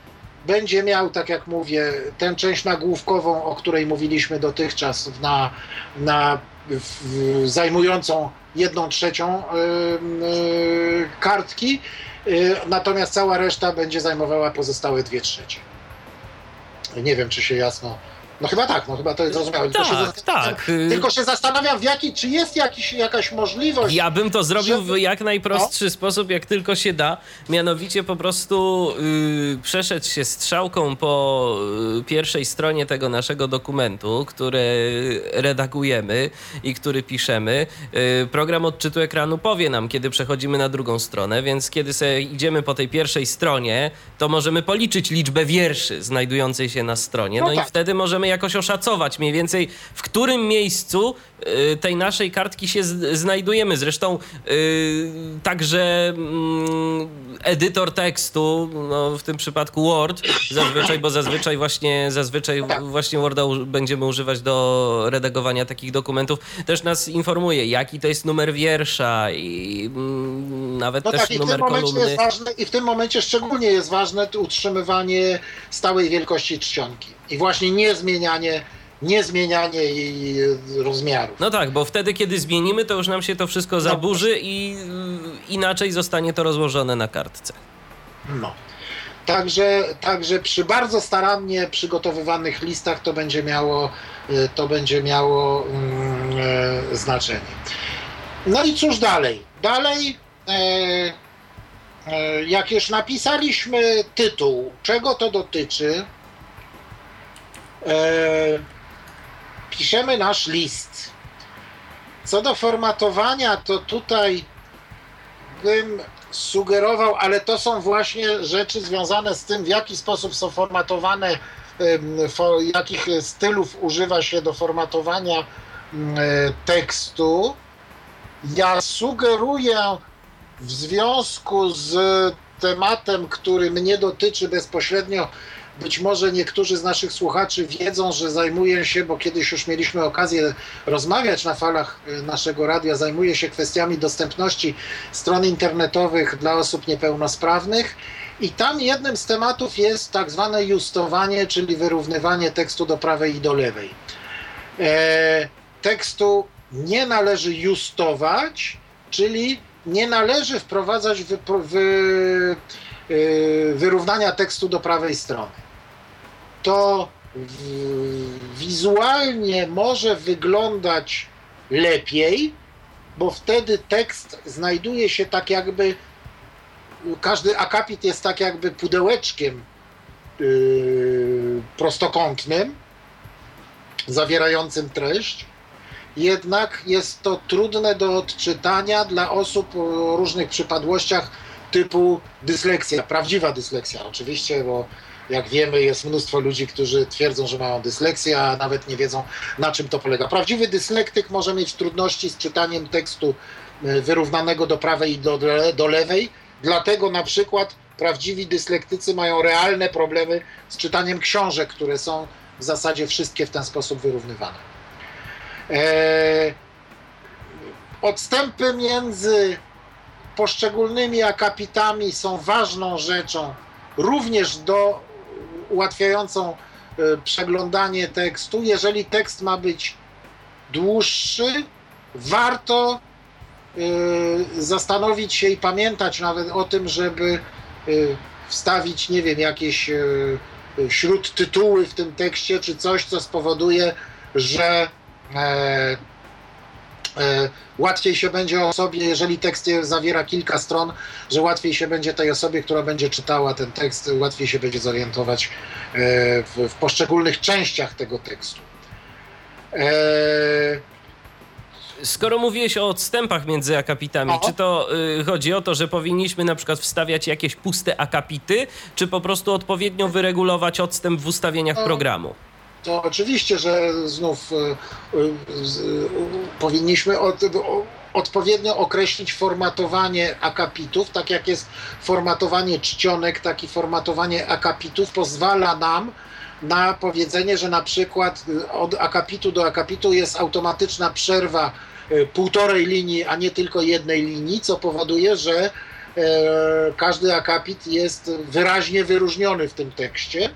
będzie miał, tak jak mówię, tę część nagłówkową, o której mówiliśmy dotychczas, na, na w, zajmującą jedną trzecią yy, kartki, yy, natomiast cała reszta będzie zajmowała pozostałe dwie trzecie. Nie wiem, czy się jasno no chyba tak, no chyba to jest zrozumiałe.
Tak, tylko się tak.
Tylko się zastanawiam, w jaki, czy jest jakiś, jakaś możliwość.
Ja bym to zrobił żeby... w jak najprostszy no. sposób, jak tylko się da. Mianowicie po prostu yy, przeszedł się strzałką po yy, pierwszej stronie tego naszego dokumentu, który redagujemy i który piszemy. Yy, program odczytu ekranu powie nam, kiedy przechodzimy na drugą stronę, więc kiedy sobie idziemy po tej pierwszej stronie, to możemy policzyć liczbę wierszy znajdującej się na stronie. No, no tak. i wtedy możemy jakoś oszacować mniej więcej, w którym miejscu y, tej naszej kartki się znajdujemy. Zresztą y, także mm, edytor tekstu, no w tym przypadku Word, zazwyczaj, bo zazwyczaj właśnie, zazwyczaj właśnie Worda będziemy używać do redagowania takich dokumentów, też nas informuje, jaki to jest numer wiersza i mm, nawet no też tak, numer kolumny.
Ważne, I w tym momencie szczególnie jest ważne utrzymywanie stałej wielkości czcionki i właśnie nie zmienianie niezmienianie jej rozmiarów.
No tak, bo wtedy, kiedy zmienimy, to już nam się to wszystko no zaburzy i inaczej zostanie to rozłożone na kartce.
No. Także, także przy bardzo starannie przygotowywanych listach to będzie miało, y, to będzie miało mm, e, znaczenie. No i cóż dalej? Dalej, e, e, jak już napisaliśmy tytuł, czego to dotyczy, piszemy nasz list. Co do formatowania, to tutaj bym sugerował, ale to są właśnie rzeczy związane z tym, w jaki sposób są formatowane, jakich stylów używa się do formatowania e, tekstu. Ja sugeruję w związku z tematem, który mnie dotyczy bezpośrednio, być może niektórzy z naszych słuchaczy wiedzą, że zajmuję się, bo kiedyś już mieliśmy okazję rozmawiać na falach y, naszego radia, zajmuję się kwestiami dostępności stron internetowych dla osób niepełnosprawnych. I tam jednym z tematów jest tak zwane justowanie, czyli wyrównywanie tekstu do prawej i do lewej. E, tekstu nie należy justować, czyli nie należy wprowadzać wy, wy, wyrównania tekstu do prawej strony to wizualnie może wyglądać lepiej, bo wtedy tekst znajduje się tak jakby, każdy akapit jest tak jakby pudełeczkiem yy, prostokątnym, zawierającym treść. Jednak jest to trudne do odczytania dla osób o różnych przypadłościach typu dysleksja, prawdziwa dysleksja oczywiście, bo jak wiemy, jest mnóstwo ludzi, którzy twierdzą, że mają dysleksję, a nawet nie wiedzą, na czym to polega. Prawdziwy dyslektyk może mieć trudności z czytaniem tekstu e, wyrównanego do prawej i do, do lewej, dlatego na przykład prawdziwi dyslektycy mają realne problemy z czytaniem książek, które są w zasadzie wszystkie w ten sposób wyrównywane. Eee, odstępy między poszczególnymi akapitami są ważną rzeczą również do ułatwiającą e, przeglądanie tekstu. Jeżeli tekst ma być dłuższy, warto e, zastanowić się i pamiętać nawet o tym, żeby e, wstawić, nie wiem, jakieś śródtytuły w tym tekście, czy coś, co spowoduje, że łatwiej się będzie osobie, jeżeli tekst zawiera kilka stron, że łatwiej się będzie tej osobie, która będzie czytała ten tekst, łatwiej się będzie zorientować e, w, w poszczególnych częściach tego tekstu. E,
Skoro mówiłeś o odstępach między akapitami, o. czy to y, chodzi o to, że powinniśmy na przykład wstawiać jakieś puste akapity, czy po prostu odpowiednio wyregulować odstęp w ustawieniach o. programu?
To oczywiście, że znów e, e, powinniśmy od, odpowiednio określić formatowanie akapitów, tak jak jest formatowanie czcionek, tak i formatowanie akapitów pozwala nam na powiedzenie, że na przykład od akapitu do akapitu jest automatyczna przerwa e, półtorej linii, a nie tylko jednej linii, co powoduje, że każdy akapit jest wyraźnie wyróżniony w tym tekście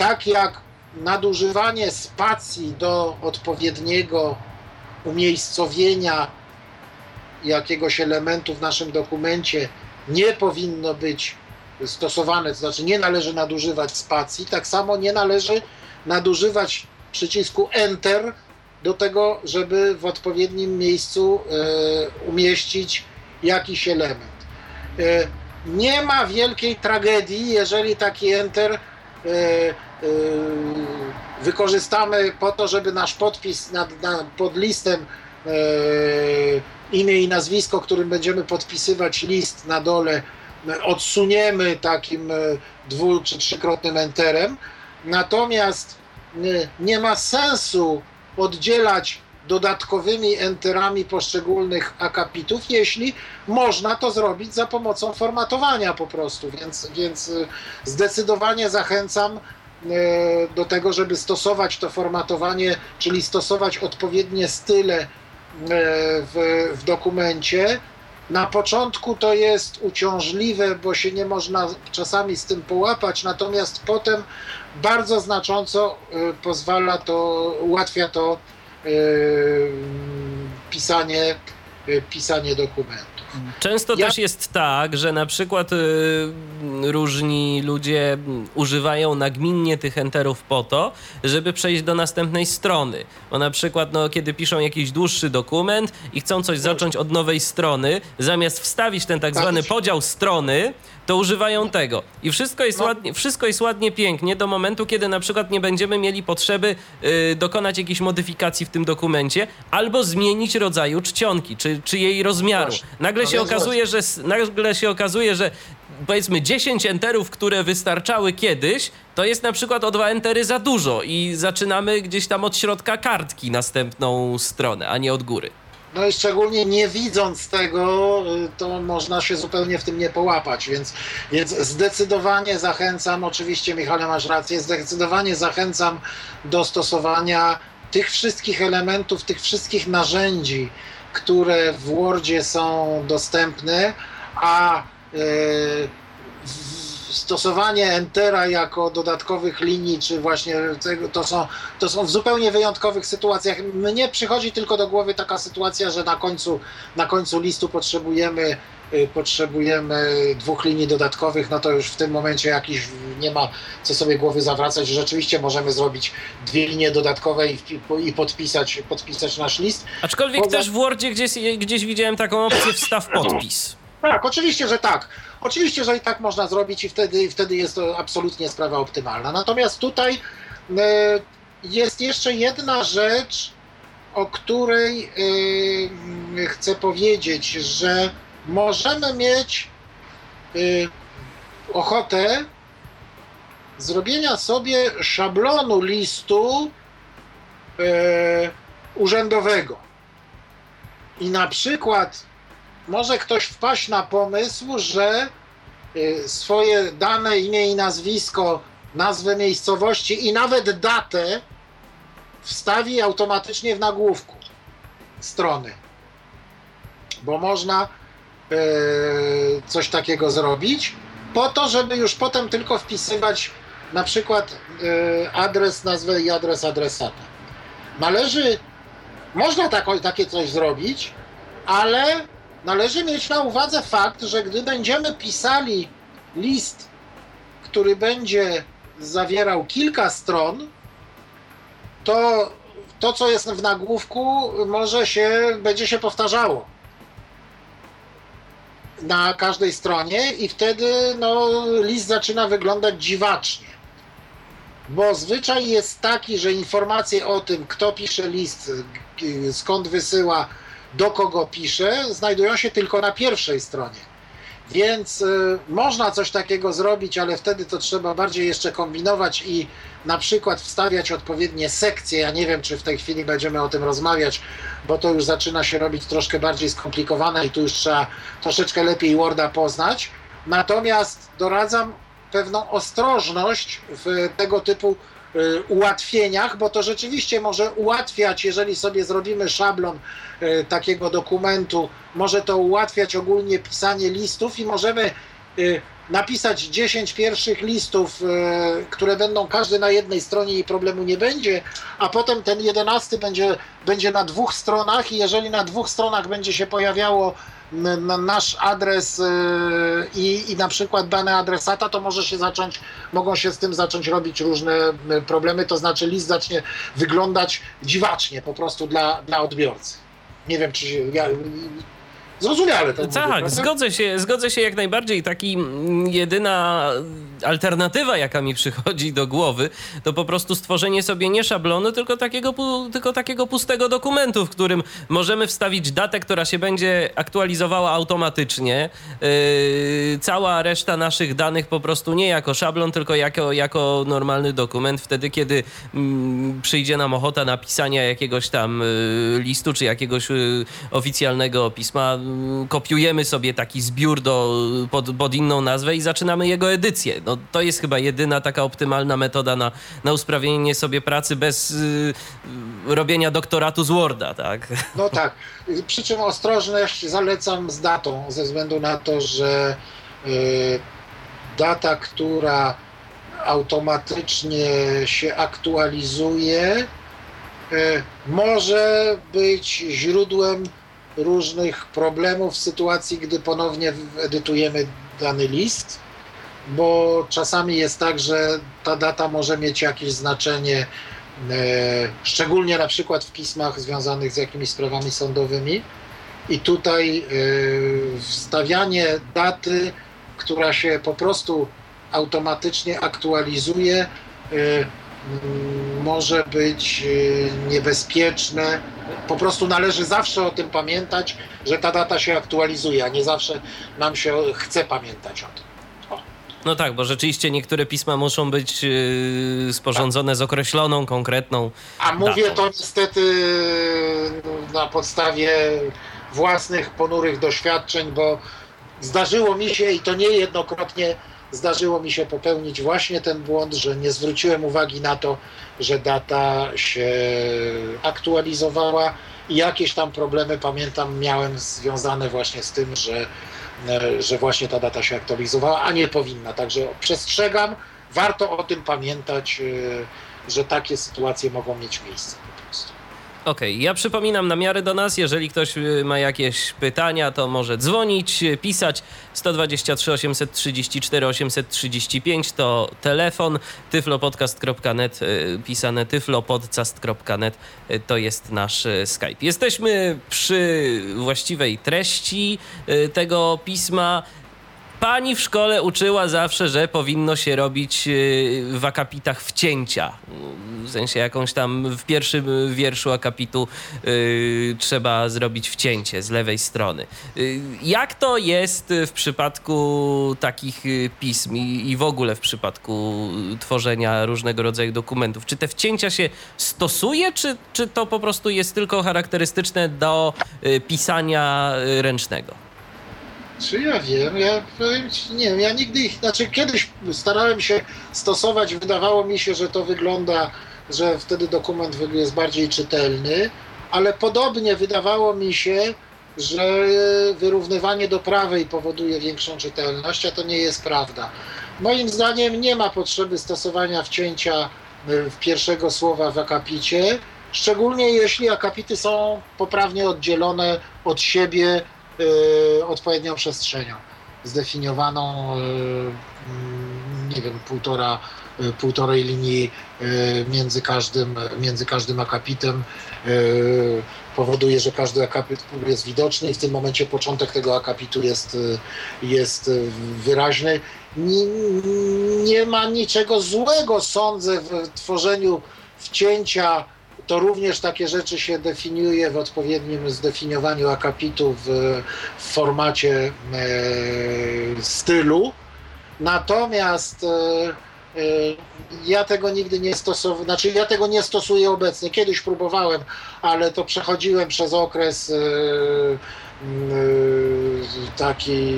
tak jak nadużywanie spacji do odpowiedniego umiejscowienia jakiegoś elementu w naszym dokumencie nie powinno być stosowane, to znaczy nie należy nadużywać spacji, tak samo nie należy nadużywać przycisku Enter do tego, żeby w odpowiednim miejscu e, umieścić jakiś element. E, nie ma wielkiej tragedii, jeżeli taki Enter Yy, wykorzystamy po to, żeby nasz podpis nad, pod listem yy, imię i nazwisko, którym będziemy podpisywać list na dole, odsuniemy takim yy, dwu czy trzykrotnym enterem. Natomiast nie ma sensu oddzielać dodatkowymi enterami poszczególnych akapitów, jeśli można to zrobić za pomocą formatowania po prostu. Więc, więc zdecydowanie zachęcam do tego, żeby stosować to formatowanie, czyli stosować odpowiednie style e, w, w dokumencie Na początku to jest uciążliwe, bo się nie można czasami z tym połapać, natomiast potem bardzo znacząco y, pozwala to, ułatwia to pisanie, pisanie dokumentu.
Często ja... też jest tak, że na przykład y, różni ludzie używają nagminnie tych enterów po to, żeby przejść do następnej strony. Bo na przykład, no, kiedy piszą jakiś dłuższy dokument i chcą coś zacząć od nowej strony, zamiast wstawić ten tak zwany podział strony, to używają tego. I wszystko jest, no. ładnie, wszystko jest ładnie, pięknie do momentu, kiedy na przykład nie będziemy mieli potrzeby y, dokonać jakiejś modyfikacji w tym dokumencie albo zmienić rodzaju czcionki, czy, czy jej rozmiaru. Nagle się, okazuje, że, nagle się okazuje, że powiedzmy 10 enterów, które wystarczały kiedyś, to jest na przykład o dwa entery za dużo i zaczynamy gdzieś tam od środka kartki następną stronę, a nie od góry.
No i szczególnie nie widząc tego, y, to można się zupełnie w tym nie połapać, więc, więc zdecydowanie zachęcam, oczywiście Michale masz rację, zdecydowanie zachęcam do stosowania tych wszystkich elementów, tych wszystkich narzędzi, które w Wordzie są dostępne, a yy, stosowanie Entera jako dodatkowych linii, czy właśnie tego, to, są, to są w zupełnie wyjątkowych sytuacjach. Mnie przychodzi tylko do głowy taka sytuacja, że na końcu, na końcu listu potrzebujemy y, potrzebujemy dwóch linii dodatkowych, no to już w tym momencie jakiś nie ma co sobie głowy zawracać. Rzeczywiście możemy zrobić dwie linie dodatkowe i, i podpisać, podpisać nasz list.
Aczkolwiek Poza... też w Wordzie gdzieś, gdzieś widziałem taką opcję wstaw podpis.
Tak, oczywiście, że tak. Oczywiście, że i tak można zrobić i wtedy, wtedy jest to absolutnie sprawa optymalna. Natomiast tutaj e, jest jeszcze jedna rzecz, o której e, chcę powiedzieć, że możemy mieć e, ochotę zrobienia sobie szablonu listu urzędowego. I na przykład może ktoś wpaść na pomysł, że y, swoje dane, imię i nazwisko, nazwę miejscowości i nawet datę wstawi automatycznie w nagłówku strony. Bo można y, coś takiego zrobić, po to, żeby już potem tylko wpisywać na przykład y, adres, nazwę i adres adresata. Należy, można tako, takie coś zrobić, ale należy mieć na uwadze fakt, że gdy będziemy pisali list, który będzie zawierał kilka stron, to to, co jest w nagłówku, może się, będzie się powtarzało na każdej stronie i wtedy no, list zaczyna wyglądać dziwacznie. Bo zwyczaj jest taki, że informacje o tym, kto pisze list, skąd wysyła, do kogo pisze, znajdują się tylko na pierwszej stronie. Więc y, można coś takiego zrobić, ale wtedy to trzeba bardziej jeszcze kombinować i na przykład wstawiać odpowiednie sekcje. Ja nie wiem, czy w tej chwili będziemy o tym rozmawiać, bo to już zaczyna się robić troszkę bardziej skomplikowane i tu już trzeba troszeczkę lepiej Worda poznać. Natomiast doradzam pewną ostrożność w tego typu ułatwieniach, bo to rzeczywiście może ułatwiać, jeżeli sobie zrobimy szablon y, takiego dokumentu, może to ułatwiać ogólnie pisanie listów i możemy y, napisać 10 pierwszych listów, które będą każdy na jednej stronie i problemu nie będzie, a potem ten jedenasty będzie, będzie na dwóch stronach i jeżeli na dwóch stronach będzie się pojawiało nasz adres y, i, i na przykład dane adresata, to może się zacząć, mogą się z tym zacząć robić różne y, problemy, to znaczy list zacznie wyglądać dziwacznie po prostu dla, dla odbiorcy. Nie wiem, czy ja, Zrozumiałe to.
Tak, mówię, zgodzę się, zgodzę się jak najbardziej. Taki mm, jedyna alternatywa, jaka mi przychodzi do głowy, to po prostu stworzenie sobie nie szablonu, tylko takiego, tylko takiego pustego dokumentu, w którym możemy wstawić datę, która się będzie aktualizowała automatycznie. Yy, cała reszta naszych danych po prostu nie jako szablon, tylko jako, jako normalny dokument. Wtedy, kiedy yy, przyjdzie nam ochota napisania jakiegoś tam yy, listu, czy jakiegoś y, oficjalnego pisma, mm, kopiujemy sobie taki zbiór do, pod, pod inną nazwę i zaczynamy jego edycję. No, to jest chyba jedyna taka optymalna metoda na, na usprawnienie sobie pracy bez y, robienia doktoratu z Worda, tak?
No tak. Przy czym ostrożność zalecam z datą, ze względu na to, że y, data, która automatycznie się aktualizuje, y, może być źródłem różnych problemów w sytuacji, gdy ponownie edytujemy dany list, bo czasami jest tak, że ta data może mieć jakieś znaczenie, e, szczególnie na przykład w pismach związanych z jakimiś sprawami sądowymi. I tutaj e, wstawianie daty, która się po prostu automatycznie aktualizuje, e, może być niebezpieczne. Po prostu należy zawsze o tym pamiętać, że ta data się aktualizuje, a nie zawsze nam się chce pamiętać o tym.
No tak, bo rzeczywiście niektóre pisma muszą być yy, sporządzone z określoną, konkretną.
A mówię
datą.
to niestety na podstawie własnych ponurych doświadczeń, bo zdarzyło mi się i to niejednokrotnie zdarzyło mi się popełnić właśnie ten błąd, że nie zwróciłem uwagi na to, że data się aktualizowała i jakieś tam problemy pamiętam miałem związane właśnie z tym, że E, że właśnie ta data się aktualizowała, a nie powinna. Także przestrzegam, warto o tym pamiętać, e, że takie sytuacje mogą mieć miejsce.
Okej, okay. ja przypominam namiary do nas. Jeżeli ktoś y, ma jakieś pytania, to może dzwonić, y, pisać 123 834 835 to telefon, tyflopodcast.net, y, pisane tyflopodcast.net to jest nasz Skype. Jesteśmy przy właściwej treści tego pisma. Pani w szkole uczyła zawsze, że powinno się robić y, w akapitach wcięcia. W sensie jakąś tam w pierwszym wierszu akapitu yy, trzeba zrobić wcięcie z lewej strony. Yy, jak to jest w przypadku takich y, pism i, i w ogóle w przypadku tworzenia różnego rodzaju dokumentów? Czy te wcięcia się stosuje, czy, czy to po prostu jest tylko charakterystyczne do pisania y, ręcznego?
Czy ja wiem? Ja nie wiem, ja nigdy ich, znaczy kiedyś starałem się stosować, wydawało mi się, że to wygląda, że wtedy dokument jest bardziej czytelny, ale podobnie wydawało mi się, że wyrównywanie do prawej powoduje większą czytelność, a to nie jest prawda. Moim zdaniem nie ma potrzeby stosowania wcięcia w pierwszego słowa w akapicie, szczególnie jeśli akapity są poprawnie oddzielone od siebie Y, odpowiednią przestrzenią, zdefiniowaną, y, mm, nie wiem, półtora, y, półtorej linii między każdym, między każdym akapitem powoduje, że każdy akapit jest widoczny i w tym momencie początek tego akapitu jest, jest wyraźny. Nie, nie ma niczego złego, sądzę, w tworzeniu wcięcia to również takie rzeczy się definiuje w odpowiednim zdefiniowaniu akapitu w, w formacie e, stylu. Natomiast e, e, ja tego nigdy nie stosowałem, znaczy ja tego nie stosuję obecnie. Kiedyś próbowałem, ale to przechodziłem przez okres e, taki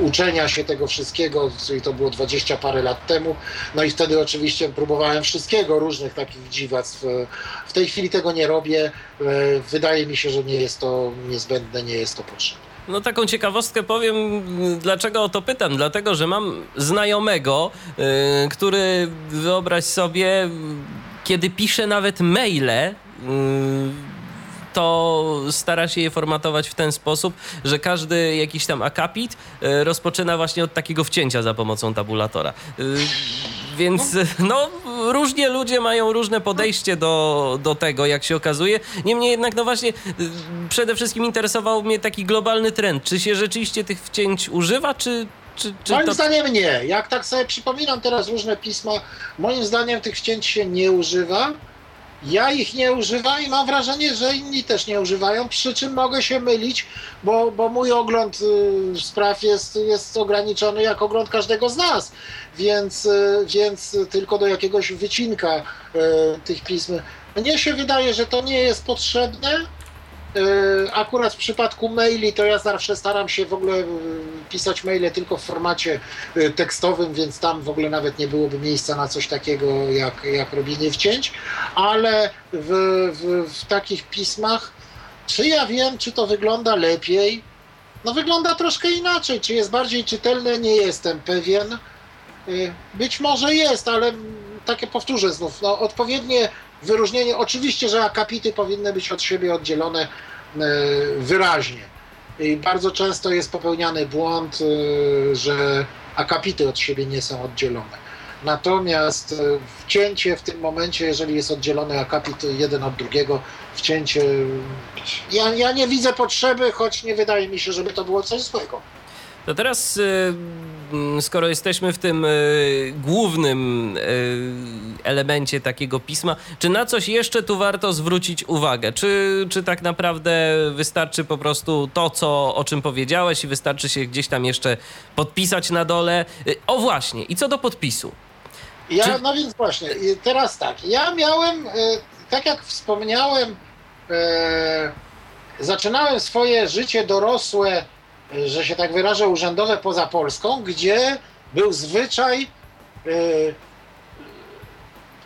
uczenia się tego wszystkiego, czyli to było dwadzieścia parę lat temu. No i wtedy oczywiście próbowałem wszystkiego, różnych takich dziwactw. W tej chwili tego nie robię. Yy, wydaje mi się, że nie jest to niezbędne, nie jest to potrzebne.
No taką ciekawostkę powiem, dlaczego o to pytam. Dlatego, że mam znajomego, yy, który wyobraź sobie, kiedy pisze nawet maile, to stara się je formatować w ten sposób, że każdy jakiś tam akapit e, rozpoczyna właśnie od takiego wcięcia za pomocą tabulatora. E, więc no, różnie ludzie mają różne podejście do, do tego, jak się okazuje. Niemniej jednak, no właśnie, e, przede wszystkim interesował mnie taki globalny trend. Czy się rzeczywiście tych wcięć używa, czy, czy, czy
moim
to...
zdaniem nie. Jak tak sobie przypominam teraz różne pisma, moim zdaniem tych wcięć się nie używa. Ja ich nie używam i mam wrażenie, że inni też nie używają, przy czym mogę się mylić, bo, bo mój ogląd y, spraw jest, jest ograniczony jak ogląd każdego z nas, więc, y, więc tylko do jakiegoś wycinka y, tych pism. Mnie się wydaje, że to nie jest potrzebne, akurat w przypadku maili to ja zawsze staram się w ogóle e, pisać maile tylko w formacie e, tekstowym, więc tam w ogóle nawet nie byłoby miejsca na coś takiego jak, jak robienie wcięć, ale w, w, w takich pismach, czy ja wiem, czy to wygląda lepiej? No wygląda troszkę inaczej. Czy jest bardziej czytelne? Nie jestem pewien. Być może jest, ale takie powtórzę znów, no, odpowiednie wyróżnienie. Oczywiście, że akapity powinny być od siebie oddzielone e, wyraźnie. I bardzo często jest popełniany błąd, e, że akapity od siebie nie są oddzielone. Natomiast e, wcięcie w tym momencie, jeżeli jest oddzielony akapit jeden od drugiego, wcięcie. Ja, ja nie widzę potrzeby, choć nie wydaje mi się, żeby to było coś złego.
To teraz, skoro jesteśmy w tym y, głównym y, elemencie takiego pisma, czy na coś jeszcze tu warto zwrócić uwagę? Czy, czy tak naprawdę wystarczy po prostu to, co, o czym powiedziałeś i wystarczy się gdzieś tam jeszcze podpisać na dole? O właśnie, i co do podpisu?
Ja, czy... no więc właśnie, teraz tak, ja miałem, tak jak wspomniałem, zaczynałem swoje życie dorosłe że się tak wyrażę, urzędowe poza Polską, gdzie był zwyczaj y,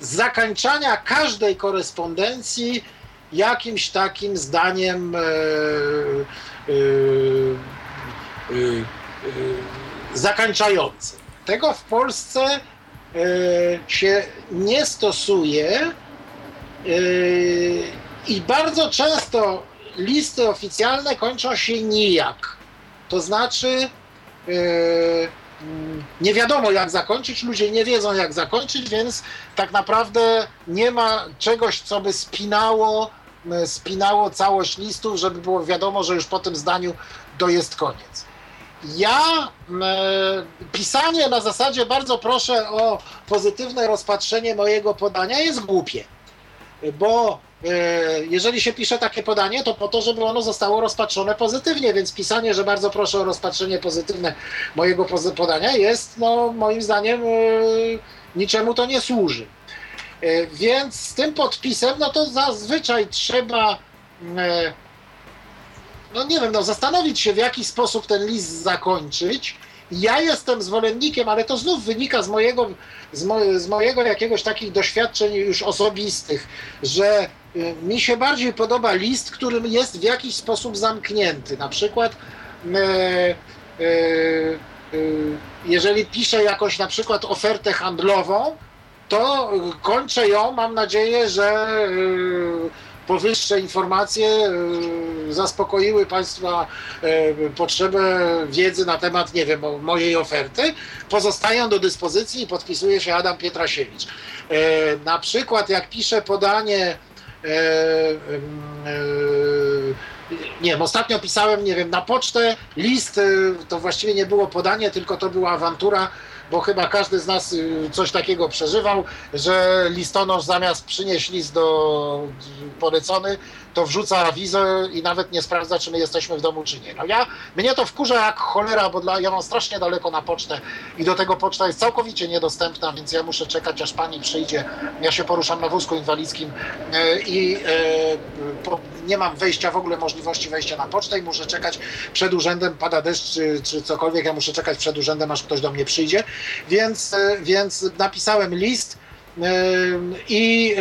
zakończania każdej korespondencji jakimś takim zdaniem y, y, zakończającym. Tego w Polsce się nie stosuje i bardzo często listy oficjalne kończą się nijak. To znaczy, yy, nie wiadomo jak zakończyć, ludzie nie wiedzą jak zakończyć, więc tak naprawdę nie ma czegoś, co by spinało, yy, spinało całość listów, żeby było wiadomo, że już po tym zdaniu to jest koniec. Ja yy, pisanie na zasadzie bardzo proszę o pozytywne rozpatrzenie mojego podania jest głupie, bo E, jeżeli się pisze takie podanie, to po to, żeby ono zostało rozpatrzone pozytywnie, więc pisanie, że bardzo proszę o rozpatrzenie pozytywne mojego podania jest, no moim zdaniem, e, niczemu to nie służy. E, więc z tym podpisem, no to zazwyczaj trzeba, no nie wiem, no zastanowić się, w jaki sposób ten list zakończyć. Ja jestem zwolennikiem, ale to znów wynika z mojego, z, mo, z mojego jakiegoś takich doświadczeń już osobistych, że mi się bardziej podoba list, który jest w jakiś sposób zamknięty. Na przykład e, e, jeżeli piszę jakąś na przykład ofertę handlową, to kończę ją, mam nadzieję, że powyższe informacje zaspokoiły Państwa potrzebę wiedzy na temat, nie wiem, mojej oferty. Pozostają do dyspozycji i podpisuje się Adam Pietrasiewicz. Na przykład jak piszę podanie nie wiem, ostatnio pisałem, nie wiem, na pocztę list, e, to właściwie nie było podanie, tylko to była awantura, bo chyba każdy z nas coś takiego przeżywał, że listonosz zamiast przynieść list do polecony, to wrzuca wizę i nawet nie sprawdza, czy my jesteśmy w domu, czy nie. No ja, mnie to wkurza jak cholera, bo dla, ja mam strasznie daleko na pocztę i do tego poczta jest całkowicie niedostępna, więc ja muszę czekać, aż pani przyjdzie. Ja się poruszam na wózku inwalidzkim e, i e, nie mam wejścia, w ogóle możliwości wejścia na pocztę i muszę czekać przed urzędem, pada deszcz czy, czy cokolwiek, ja muszę czekać przed urzędem, aż ktoś do mnie przyjdzie. Więc, e, więc napisałem list i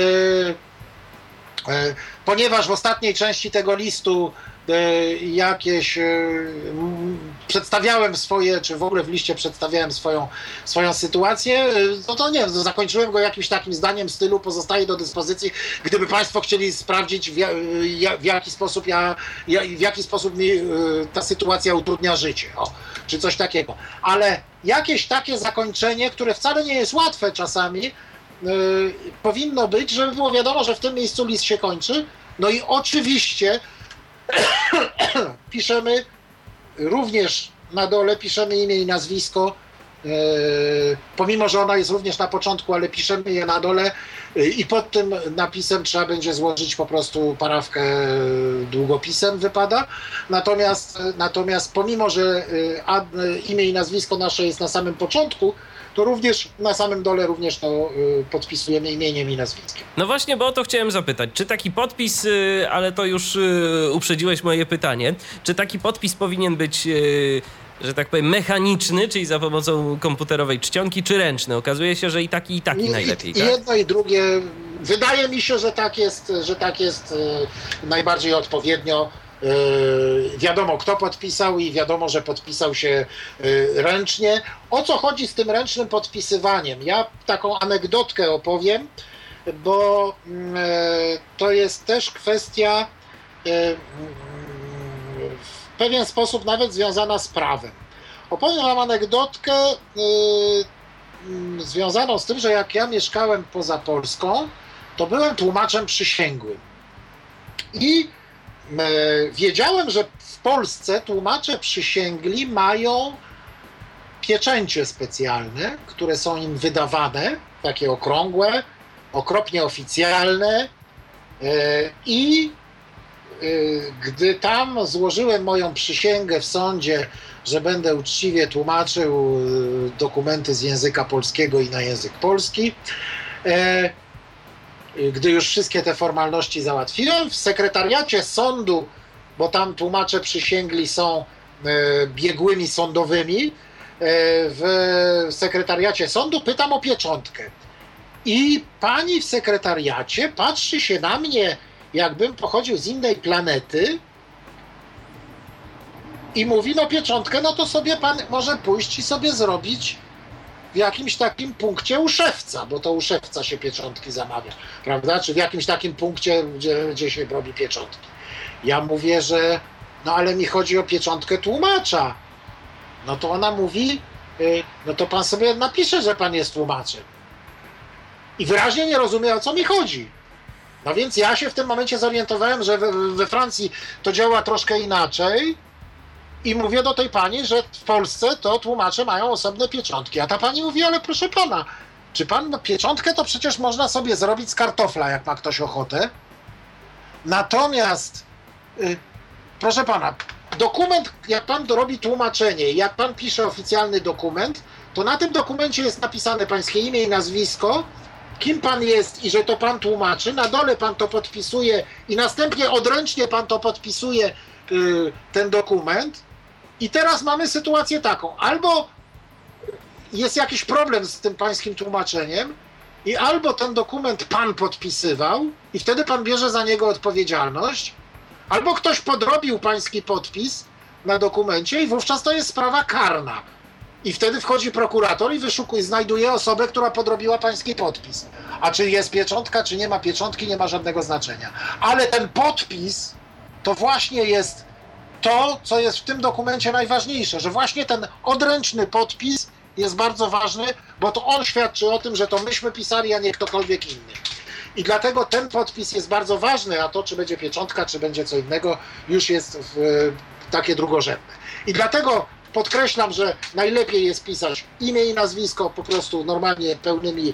ponieważ w ostatniej części tego listu e, jakieś e, przedstawiałem swoje, czy w ogóle w liście przedstawiałem swoją, swoją sytuację, no to nie wiem, zakończyłem go jakimś takim zdaniem stylu, pozostaje do dyspozycji, gdyby Państwo chcieli sprawdzić w, w jaki sposób ja, w jaki sposób mi ta sytuacja utrudnia życie, o, czy coś takiego. Ale jakieś takie zakończenie, które wcale nie jest łatwe czasami, powinno być, żeby było wiadomo, że w tym miejscu list się kończy. No i oczywiście piszemy również na dole, piszemy imię i nazwisko, y, pomimo, że ona jest również na początku, ale piszemy je na dole y, i pod tym napisem trzeba będzie złożyć po prostu parawkę długopisem wypada. Natomiast, natomiast pomimo, że imię i nazwisko nasze jest na samym początku, to również na samym dole również to podpisujemy imieniem i nazwiskiem.
No właśnie, bo o to chciałem zapytać. Czy taki podpis, ale to już uprzedziłeś moje pytanie, czy taki podpis powinien być że tak powiem, mechaniczny, czyli za pomocą komputerowej czcionki, czy ręczny? Okazuje się, że i taki, i taki I, najlepiej.
I, tak? jedno, i drugie. Wydaje mi się, że tak jest, że tak jest najbardziej odpowiednio. E, wiadomo, kto podpisał, i wiadomo, że podpisał się e, ręcznie. O co chodzi z tym ręcznym podpisywaniem? Ja taką anegdotkę opowiem, bo mm, to jest też kwestia w pewien sposób nawet związana z prawem. Opowiem Wam anegdotkę yy, związaną z tym, że jak ja mieszkałem poza Polską, to byłem tłumaczem przysięgłym. I wiedziałem, że w Polsce tłumacze przysięgli mają pieczęcie specjalne, które są im wydawane, takie okrągłe, okropnie oficjalne. Yy, I Y, gdy tam złożyłem moją przysięgę w sądzie, że będę uczciwie tłumaczył dokumenty z języka polskiego i na język polski, e, gdy już wszystkie te formalności załatwiłem, w sekretariacie sądu, bo tam tłumacze przysięgli są e, biegłymi sądowymi, e, w sekretariacie sądu pytam o pieczątkę. I pani w sekretariacie patrzy się na mnie jakbym pochodził z innej planety i mówi, no pieczątkę, no to sobie pan może pójść i sobie zrobić w jakimś takim punkcie u szewca, bo to u szewca się pieczątki zamawia, prawda? Czy w jakimś takim punkcie, gdzie, gdzie się robi pieczątki. Ja mówię, że no ale mi chodzi o pieczątkę tłumacza. No to ona mówi, y, no to pan sobie napisze, że pan jest tłumaczem. I wyraźnie nie rozumie, o co mi chodzi. No więc ja się w tym momencie zorientowałem, że we, we Francji to działa troszkę inaczej. I mówię do tej pani, że w Polsce to tłumacze mają osobne pieczątki. A ta pani mówi, ale proszę pana, czy pan no, pieczątkę to przecież można sobie zrobić z kartofla, jak ma ktoś ochotę. Natomiast, y, proszę pana, dokument, jak pan robi tłumaczenie, jak pan pisze oficjalny dokument, to na tym dokumencie jest napisane pańskie imię i nazwisko, kim pan jest i że to pan tłumaczy, na dole pan to podpisuje i następnie odręcznie pan to podpisuje, yy, ten dokument. I teraz mamy sytuację taką, albo jest jakiś problem z tym pańskim tłumaczeniem, i albo ten dokument pan podpisywał, i wtedy pan bierze za niego odpowiedzialność, albo ktoś podrobił pański podpis na dokumencie, i wówczas to jest sprawa karna. I wtedy wchodzi prokurator i wyszukuje, znajduje osobę, która podrobiła pański podpis. A czy jest pieczątka, czy nie ma pieczątki, nie ma żadnego znaczenia. Ale ten podpis to właśnie jest to, co jest w tym dokumencie najważniejsze, że właśnie ten odręczny podpis jest bardzo ważny, bo to on świadczy o tym, że to myśmy pisali, a nie ktokolwiek inny. I dlatego ten podpis jest bardzo ważny, a to, czy będzie pieczątka, czy będzie co innego, już jest w, takie drugorzędne. I dlatego Podkreślam, że najlepiej jest pisać imię i nazwisko, po prostu normalnie pełnymi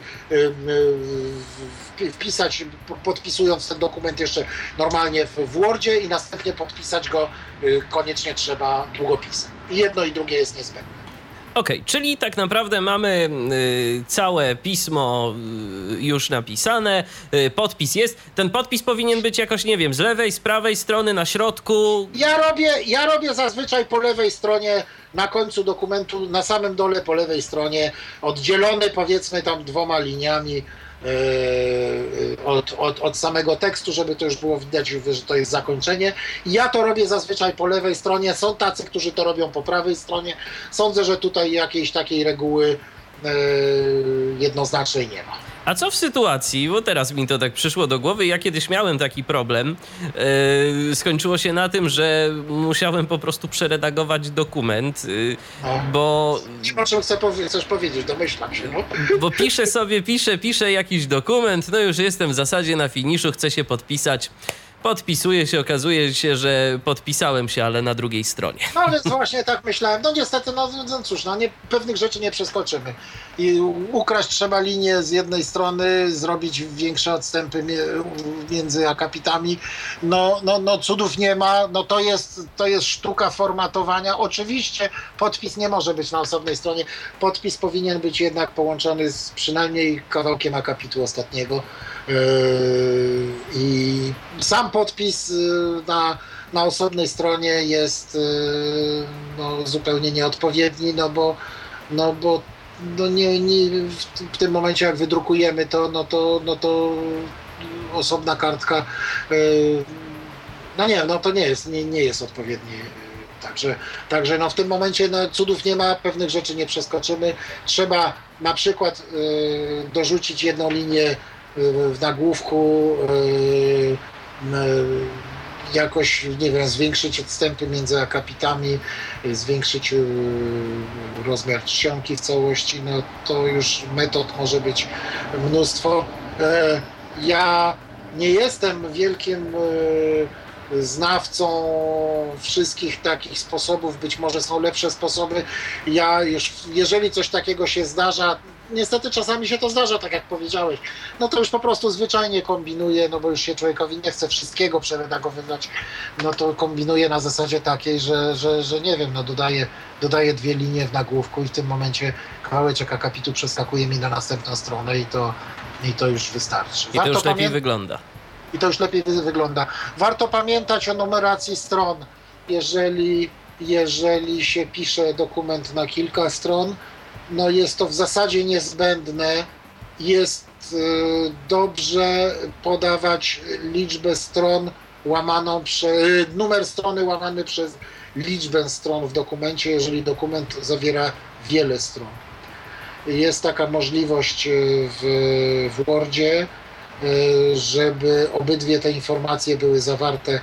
wpisać, podpisując ten dokument jeszcze normalnie w Wordzie i następnie podpisać go y, koniecznie trzeba długopisem. I jedno i drugie jest niezbędne.
Okej, okay, czyli tak naprawdę mamy y, całe pismo y, już napisane, y, podpis jest. Ten podpis powinien być jakoś, nie wiem, z lewej, z prawej strony, na środku.
Ja robię, ja robię zazwyczaj po lewej stronie, na końcu dokumentu, na samym dole po lewej stronie, oddzielony powiedzmy tam dwoma liniami od, od, od samego tekstu, żeby to już było widać, że to jest zakończenie. Ja to robię zazwyczaj po lewej stronie, są tacy, którzy to robią po prawej stronie. Sądzę, że tutaj jakiejś takiej reguły e, jednoznacznej nie ma.
A co w sytuacji, bo teraz mi to tak przyszło do głowy, ja kiedyś miałem taki problem, yy, skończyło się na tym, że musiałem po prostu przeredagować dokument, yy, bo...
Nie o czym chcę powie chcesz powiedzieć, domyślam się. No.
Bo piszę sobie, piszę, piszę jakiś dokument, no już jestem w zasadzie na finiszu, chcę się podpisać. Podpisuję się, okazuje się, że podpisałem się, ale na drugiej stronie.
No więc właśnie tak myślałem. No niestety, no, no cóż, no nie, pewnych rzeczy nie przeskoczymy. i ukraść trzeba linię z jednej strony, zrobić większe odstępy między akapitami. No, no, no cudów nie ma, no to jest, to jest sztuka formatowania. Oczywiście podpis nie może być na osobnej stronie. Podpis powinien być jednak połączony z przynajmniej kawałkiem akapitu ostatniego. Yy, I sam podpis yy, na, na osobnej stronie jest yy, no, zupełnie nieodpowiedni, no bo, no bo no nie, nie, w tym momencie jak wydrukujemy to, no to, no to osobna kartka, no nie, no to nie jest, nie, nie jest odpowiedni. Także, także no w tym momencie no, cudów nie ma, pewnych rzeczy nie przeskoczymy. Trzeba na przykład dorzucić jedną linię w nagłówku y, y, jakoś, nie wiem, zwiększyć odstępy między akapitami, zwiększyć y, rozmiar czcionki w całości, no to już metod może być mnóstwo. E, ja nie jestem wielkim znawcą wszystkich takich sposobów, być może są lepsze sposoby. Ja już, jeżeli coś takiego się zdarza, niestety czasami się to zdarza, tak jak powiedziałeś, no to już po prostu zwyczajnie kombinuje, no bo już się człowiekowi nie chce wszystkiego przeredagowywać, no to kombinuje na zasadzie takiej, że, że, że nie wiem, no dodaje, dodaje dwie linie w nagłówku i w tym momencie kawałeczek akapitu przeskakuje mi na następną stronę i to, i to już wystarczy.
I Warto to już lepiej wygląda.
I to już lepiej wygląda. Warto pamiętać o numeracji stron, jeżeli, jeżeli się pisze dokument na kilka stron, no jest to w zasadzie niezbędne. Jest y, dobrze podawać liczbę stron łamaną przez numer strony łamany przez liczbę stron w dokumencie, jeżeli dokument zawiera wiele stron. Jest taka możliwość y, w, w Wordzie, y, żeby obydwie te informacje były zawarte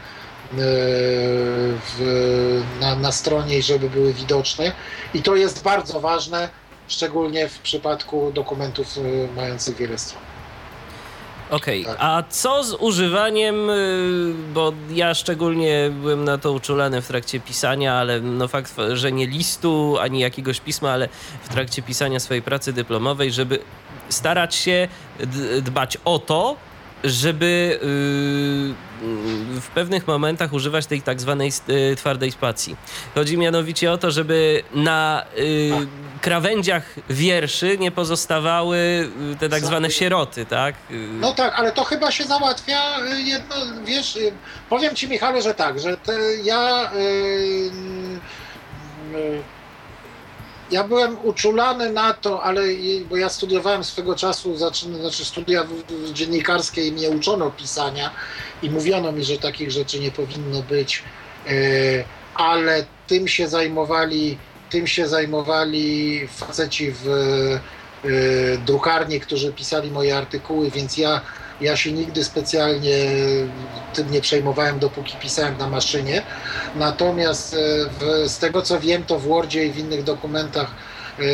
w, na, na stronie i żeby były widoczne. I to jest bardzo ważne, szczególnie w przypadku dokumentów y, mających wiele stron.
Okej, okay. tak. a co z używaniem, y, bo ja szczególnie byłem na to uczulany w trakcie pisania, ale no fakt, że nie listu ani jakiegoś pisma, ale w trakcie pisania swojej pracy dyplomowej, żeby starać się dbać o to, żeby yy, w pewnych momentach używać tej tak zwanej twardej spacji. Chodzi mianowicie o to, żeby na krawędziach wierszy nie pozostawały te tak zwane sieroty, tak?
No tak, ale to chyba się załatwia jedno, wiesz, powiem ci Michale, że tak, że ja ja byłem uczulany na to, ale bo ja studiowałem swego czasu, znaczy studia dziennikarskie i mnie uczono pisania i mówiono mi, że takich rzeczy nie powinno być, e, ale tym się zajmowali, tym się zajmowali faceci w e, drukarni, którzy pisali moje artykuły, więc ja ja się nigdy specjalnie tym nie przejmowałem, dopóki pisałem na maszynie. Natomiast e, w, z tego co wiem, to w Wordzie i w innych dokumentach, e, e,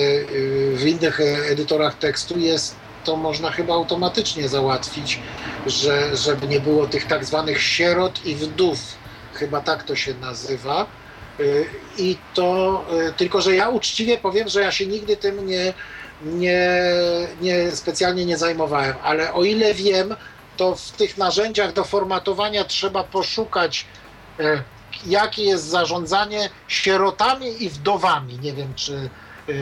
w innych edytorach tekstu jest to można chyba automatycznie załatwić, że, żeby nie było tych tak zwanych sierot i wdów. Chyba tak to się nazywa. I to tylko, że ja uczciwie powiem, że ja się nigdy tym nie, nie, nie specjalnie nie zajmowałem, ale o ile wiem, to w tych narzędziach do formatowania trzeba poszukać, e, jakie jest zarządzanie sierotami i wdowami. Nie wiem, czy e,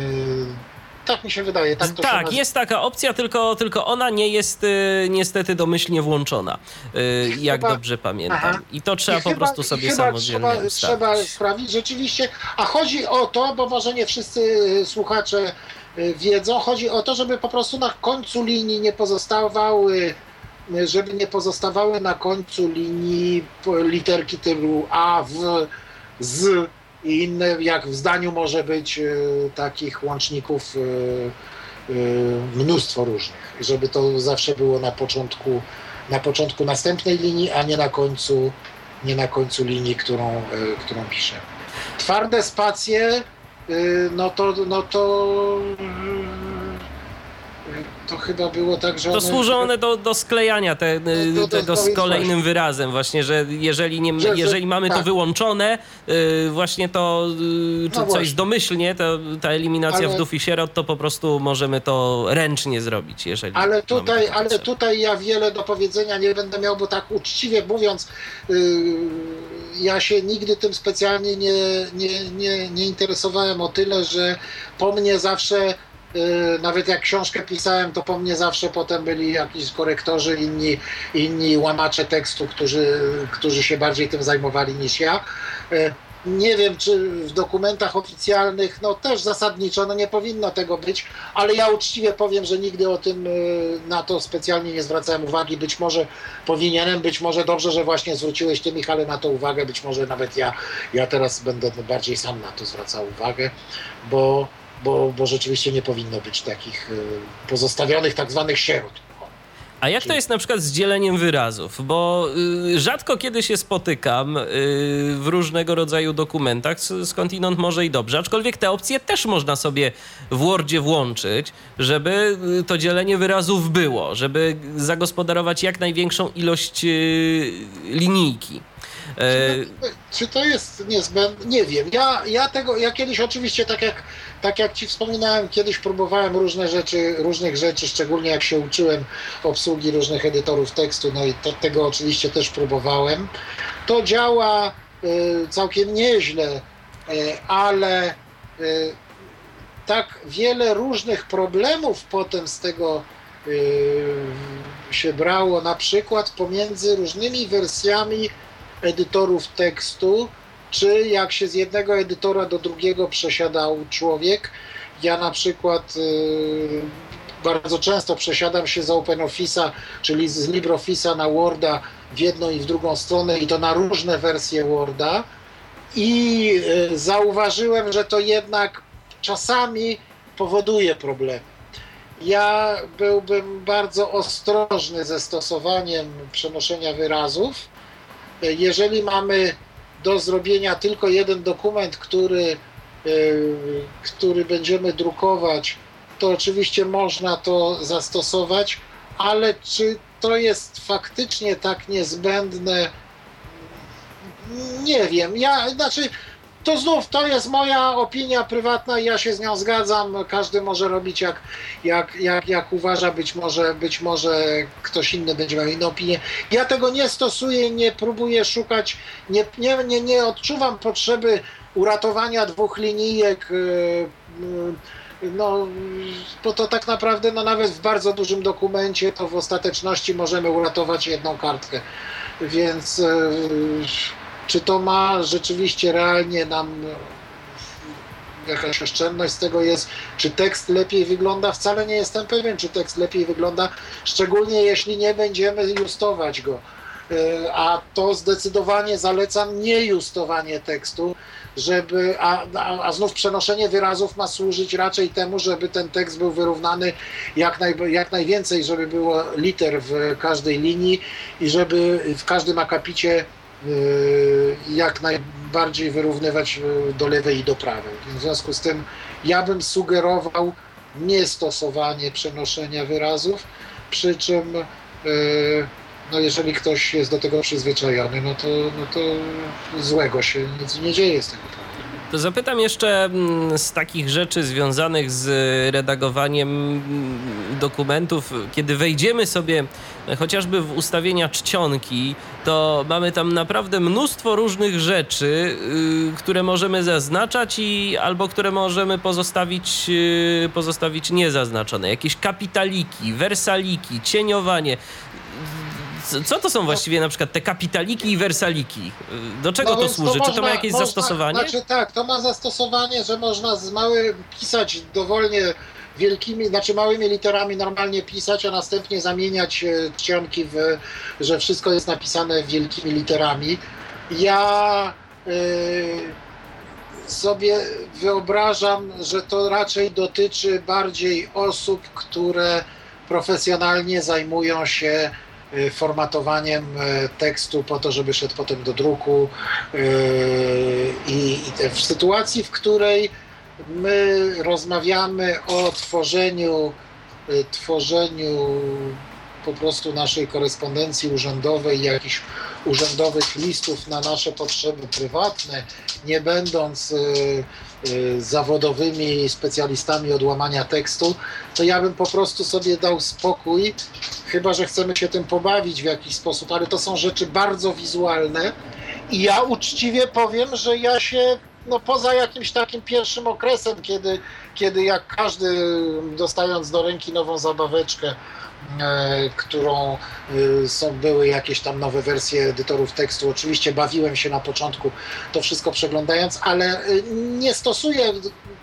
tak mi się wydaje. Tak,
tak jest taka opcja, tylko, tylko ona nie jest y, niestety domyślnie włączona, y, jak chyba, dobrze pamiętam. Aha. I to trzeba I po chyba, prostu sobie samodzielnie
trzeba, trzeba sprawdzić rzeczywiście. A chodzi o to, bo może nie wszyscy słuchacze Y, wiedzą. Chodzi o to, żeby po prostu na końcu linii nie pozostawały y, żeby nie pozostawały na końcu linii literki typu A, W, Z i inne, jak w zdaniu może być y, takich łączników mnóstwo różnych, żeby to zawsze było na początku, na początku następnej linii, a nie na końcu, nie na końcu linii, którą, którą piszę. Twarde spacje Y, no to, no to to chyba było tak, że
To służą one do, do sklejania te,
do- do-
tego z
do-
kolejnym wyrazem właśnie, że jeżeli, nie,
Że- że-
jeżeli mamy to
tak.
wyłączone, y, właśnie to y,
No
coś
właśnie.
domyślnie, to, ta eliminacja
Ale-
wdów i sierot, to po prostu możemy to ręcznie zrobić, jeżeli
Ale tutaj, ale tutaj ja wiele do powiedzenia nie będę miał, bo tak uczciwie mówiąc, yy, ja się nigdy tym specjalnie nie, nie, nie, nie interesowałem o tyle, że po mnie zawsze, nawet jak książkę pisałem, to po mnie zawsze potem byli jakiś korektorzy, inni, inni łamacze tekstu, którzy, którzy się bardziej tym zajmowali niż ja. Yy, nie wiem, czy w dokumentach oficjalnych, no też zasadniczo, no nie powinno tego być, ale ja uczciwie powiem, że nigdy o tym y, na to specjalnie nie zwracałem uwagi. Być może powinienem, być może dobrze, że właśnie zwróciłeś ty, Michale, na to uwagę. Być może nawet ja, ja teraz będę bardziej sam na to zwracał uwagę, bo, bo, bo rzeczywiście nie powinno być takich y, pozostawionych tak zwanych sierot.
A jak to jest na przykład z dzieleniem wyrazów? Bo y, rzadko kiedy się spotykam y, w różnego rodzaju dokumentach, skądinąd może i dobrze, aczkolwiek te opcje też można sobie w Wordzie włączyć, żeby to dzielenie wyrazów było, żeby zagospodarować jak największą ilość y, linijki. E,
Czy to jest niezbędne? Nie wiem. Ja, ja tego, ja kiedyś oczywiście, tak jak, tak jak Ci wspominałem, kiedyś próbowałem różne rzeczy, różnych rzeczy, szczególnie jak się uczyłem obsługi różnych edytorów tekstu, no i te, tego oczywiście też próbowałem. To działa y, całkiem nieźle, y, ale y, tak wiele różnych problemów potem z tego się brało, na przykład pomiędzy różnymi wersjami edytorów tekstu, czy jak się z jednego edytora do drugiego przesiadał człowiek. Ja na przykład y, bardzo często przesiadam się z OpenOffice'a, czyli z LibreOffice'a na Worda w jedną i w drugą stronę i to na różne wersje Worda. I y, zauważyłem, że to jednak czasami powoduje problemy. Ja byłbym bardzo ostrożny ze stosowaniem przenoszenia wyrazów. Jeżeli mamy do zrobienia tylko jeden dokument, który, y, który będziemy drukować, to oczywiście można to zastosować, ale czy to jest faktycznie tak niezbędne? Nie wiem. Ja, znaczy, to znów to jest moja opinia prywatna i ja się z nią zgadzam. Każdy może robić jak, jak, jak, jak uważa, być może, być może ktoś inny będzie miał inną opinię. Ja tego nie stosuję, nie próbuję szukać, nie, nie, nie, nie odczuwam potrzeby uratowania dwóch linijek. yy, yy, No, bo to tak naprawdę, no nawet w bardzo dużym dokumencie, to w ostateczności możemy uratować jedną kartkę. Więc yy, czy to ma rzeczywiście realnie nam jakaś oszczędność z tego jest, czy tekst lepiej wygląda? Wcale nie jestem pewien, czy tekst lepiej wygląda, szczególnie jeśli nie będziemy justować go. Yy, A to zdecydowanie zalecam nie justowanie tekstu, żeby, a, a, a znów przenoszenie wyrazów ma służyć raczej temu, żeby ten tekst był wyrównany jak, naj, jak najwięcej, żeby było liter w każdej linii i żeby w każdym akapicie jak najbardziej wyrównywać y, do lewej i do prawej. W związku z tym ja bym sugerował niestosowanie przenoszenia wyrazów, przy czym y, no jeżeli ktoś jest do tego przyzwyczajony, no to, no to złego się nic nie dzieje z tego powodu.
To zapytam jeszcze mm, z takich rzeczy związanych z redagowaniem mm, dokumentów. Kiedy wejdziemy sobie e, chociażby w ustawienia czcionki, to mamy tam naprawdę mnóstwo różnych rzeczy, y, które możemy zaznaczać i albo które możemy pozostawić, y, pozostawić niezaznaczone. Jakieś kapitaliki, wersaliki, cieniowanie. Co to są właściwie na przykład te kapitaliki i wersaliki? Do czego
No
to służy? Czy to
można-
ma jakieś
można-
zastosowanie?
Znaczy tak, to ma zastosowanie, że można z mały pisać dowolnie wielkimi, znaczy małymi literami normalnie pisać, a następnie zamieniać e, czcionki w, że wszystko jest napisane wielkimi literami. Ja e, sobie wyobrażam, że to raczej dotyczy bardziej osób, które profesjonalnie zajmują się formatowaniem y, tekstu po to, żeby szedł potem do druku y, i, w sytuacji, w której my rozmawiamy o tworzeniu tworzeniu po prostu naszej korespondencji urzędowej, jakichś urzędowych listów na nasze potrzeby prywatne, nie będąc y, y, zawodowymi specjalistami od łamania tekstu, to ja bym po prostu sobie dał spokój, chyba że chcemy się tym pobawić w jakiś sposób, ale to są rzeczy bardzo wizualne i ja uczciwie powiem, że ja się no poza jakimś takim pierwszym okresem, kiedy, kiedy jak każdy dostając do ręki nową zabaweczkę, E, którą e, są, były jakieś tam nowe wersje edytorów tekstu. Oczywiście bawiłem się na początku to wszystko przeglądając, ale e, nie stosuję,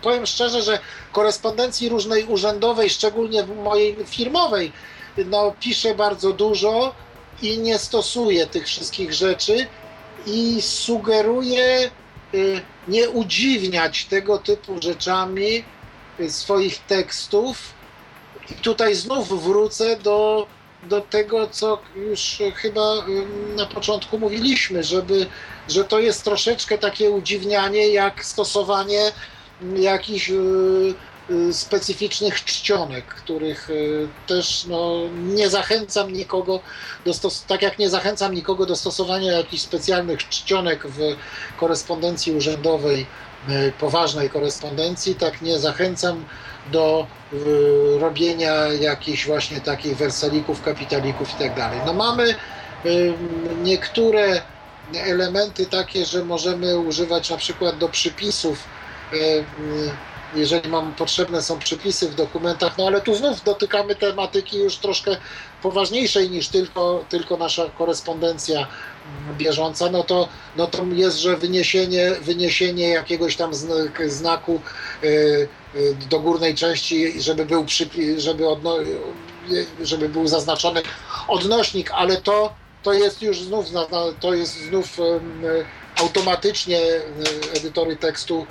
powiem szczerze, że korespondencji różnej urzędowej, szczególnie mojej firmowej, no piszę bardzo dużo i nie stosuję tych wszystkich rzeczy i sugeruję nie udziwniać tego typu rzeczami swoich tekstów, i tutaj znów wrócę do, do tego, co już chyba na początku mówiliśmy, żeby, że to jest troszeczkę takie udziwnianie, jak stosowanie jakichś y, y, specyficznych czcionek, których y, też no, nie zachęcam nikogo, do stos- tak jak nie zachęcam nikogo do stosowania jakichś specjalnych czcionek w korespondencji urzędowej, poważnej korespondencji, tak nie zachęcam do y, robienia jakichś właśnie takich wersalików, kapitalików i tak. No mamy y, niektóre elementy takie, że możemy używać na przykład do przypisów jeżeli mam potrzebne są przepisy w dokumentach, no ale tu znów dotykamy tematyki już troszkę poważniejszej niż tylko, tylko nasza korespondencja bieżąca, no to, no to jest, że wyniesienie, wyniesienie jakiegoś tam znaku y, y, do górnej części, żeby był, żeby, odno, żeby był zaznaczony odnośnik, ale to, to jest już znów, to jest znów automatycznie y, edytory tekstu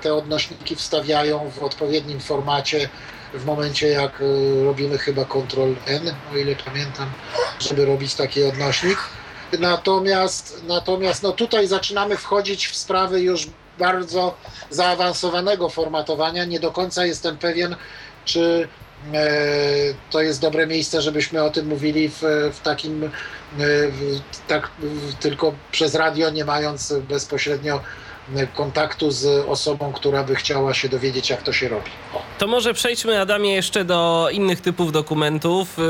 te odnośniki wstawiają w odpowiednim formacie w momencie jak e, robimy chyba Ctrl N, o ile pamiętam, żeby robić taki odnośnik. Natomiast, natomiast no tutaj zaczynamy wchodzić w sprawy już bardzo zaawansowanego formatowania. Nie do końca jestem pewien, czy e, to jest dobre miejsce, żebyśmy o tym mówili w, w takim, e, w, tak w, tylko przez radio, nie mając bezpośrednio kontaktu z osobą, która by chciała się dowiedzieć, jak to się robi. O.
To może przejdźmy, Adamie, jeszcze do innych typów dokumentów. Y,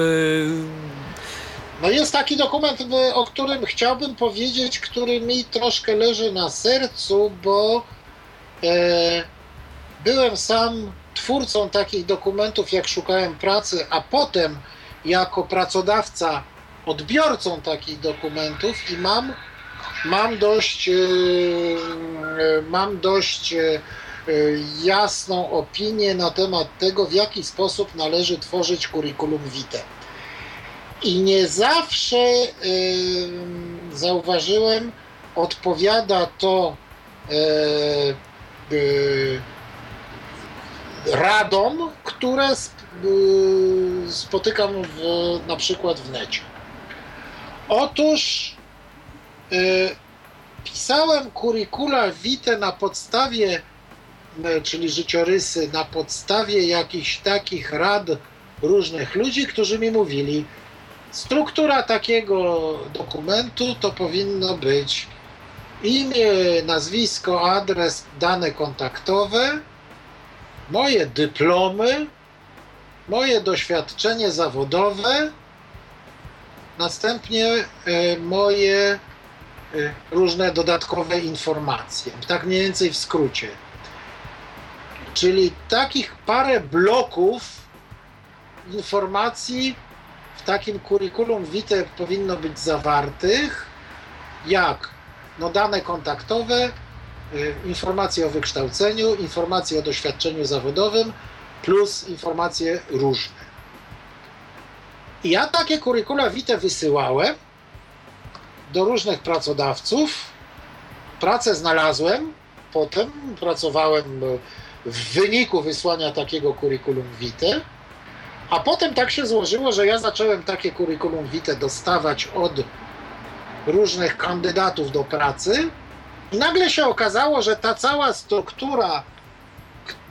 no jest taki dokument, y, o którym chciałbym powiedzieć, który mi troszkę leży na sercu, bo e, byłem sam twórcą takich dokumentów, jak szukałem pracy, a potem jako pracodawca odbiorcą takich dokumentów i mam mam dość, e, e, mam dość e, jasną opinię na temat tego, w jaki sposób należy tworzyć curriculum vitae. I nie zawsze zauważyłem, odpowiada to radom, które spotykam w, na przykład w necie. Otóż E, pisałem curricula vitae na podstawie, e, czyli życiorysy, na podstawie jakichś takich rad różnych ludzi, którzy mi mówili, struktura takiego dokumentu to powinno być imię, nazwisko, adres, dane kontaktowe, moje dyplomy, moje doświadczenie zawodowe, następnie e, moje Y, różne dodatkowe informacje. Tak mniej więcej w skrócie. Czyli takich parę bloków informacji w takim kurikulum vitae powinno być zawartych, jak no, dane kontaktowe, y, informacje o wykształceniu, informacje o doświadczeniu zawodowym, plus informacje różne. Ja takie kurykula vitae wysyłałem do różnych pracodawców. Pracę znalazłem, potem pracowałem w wyniku wysłania takiego curriculum vitae, a potem tak się złożyło, że ja zacząłem takie curriculum vitae dostawać od różnych kandydatów do pracy. I nagle się okazało, że ta cała struktura,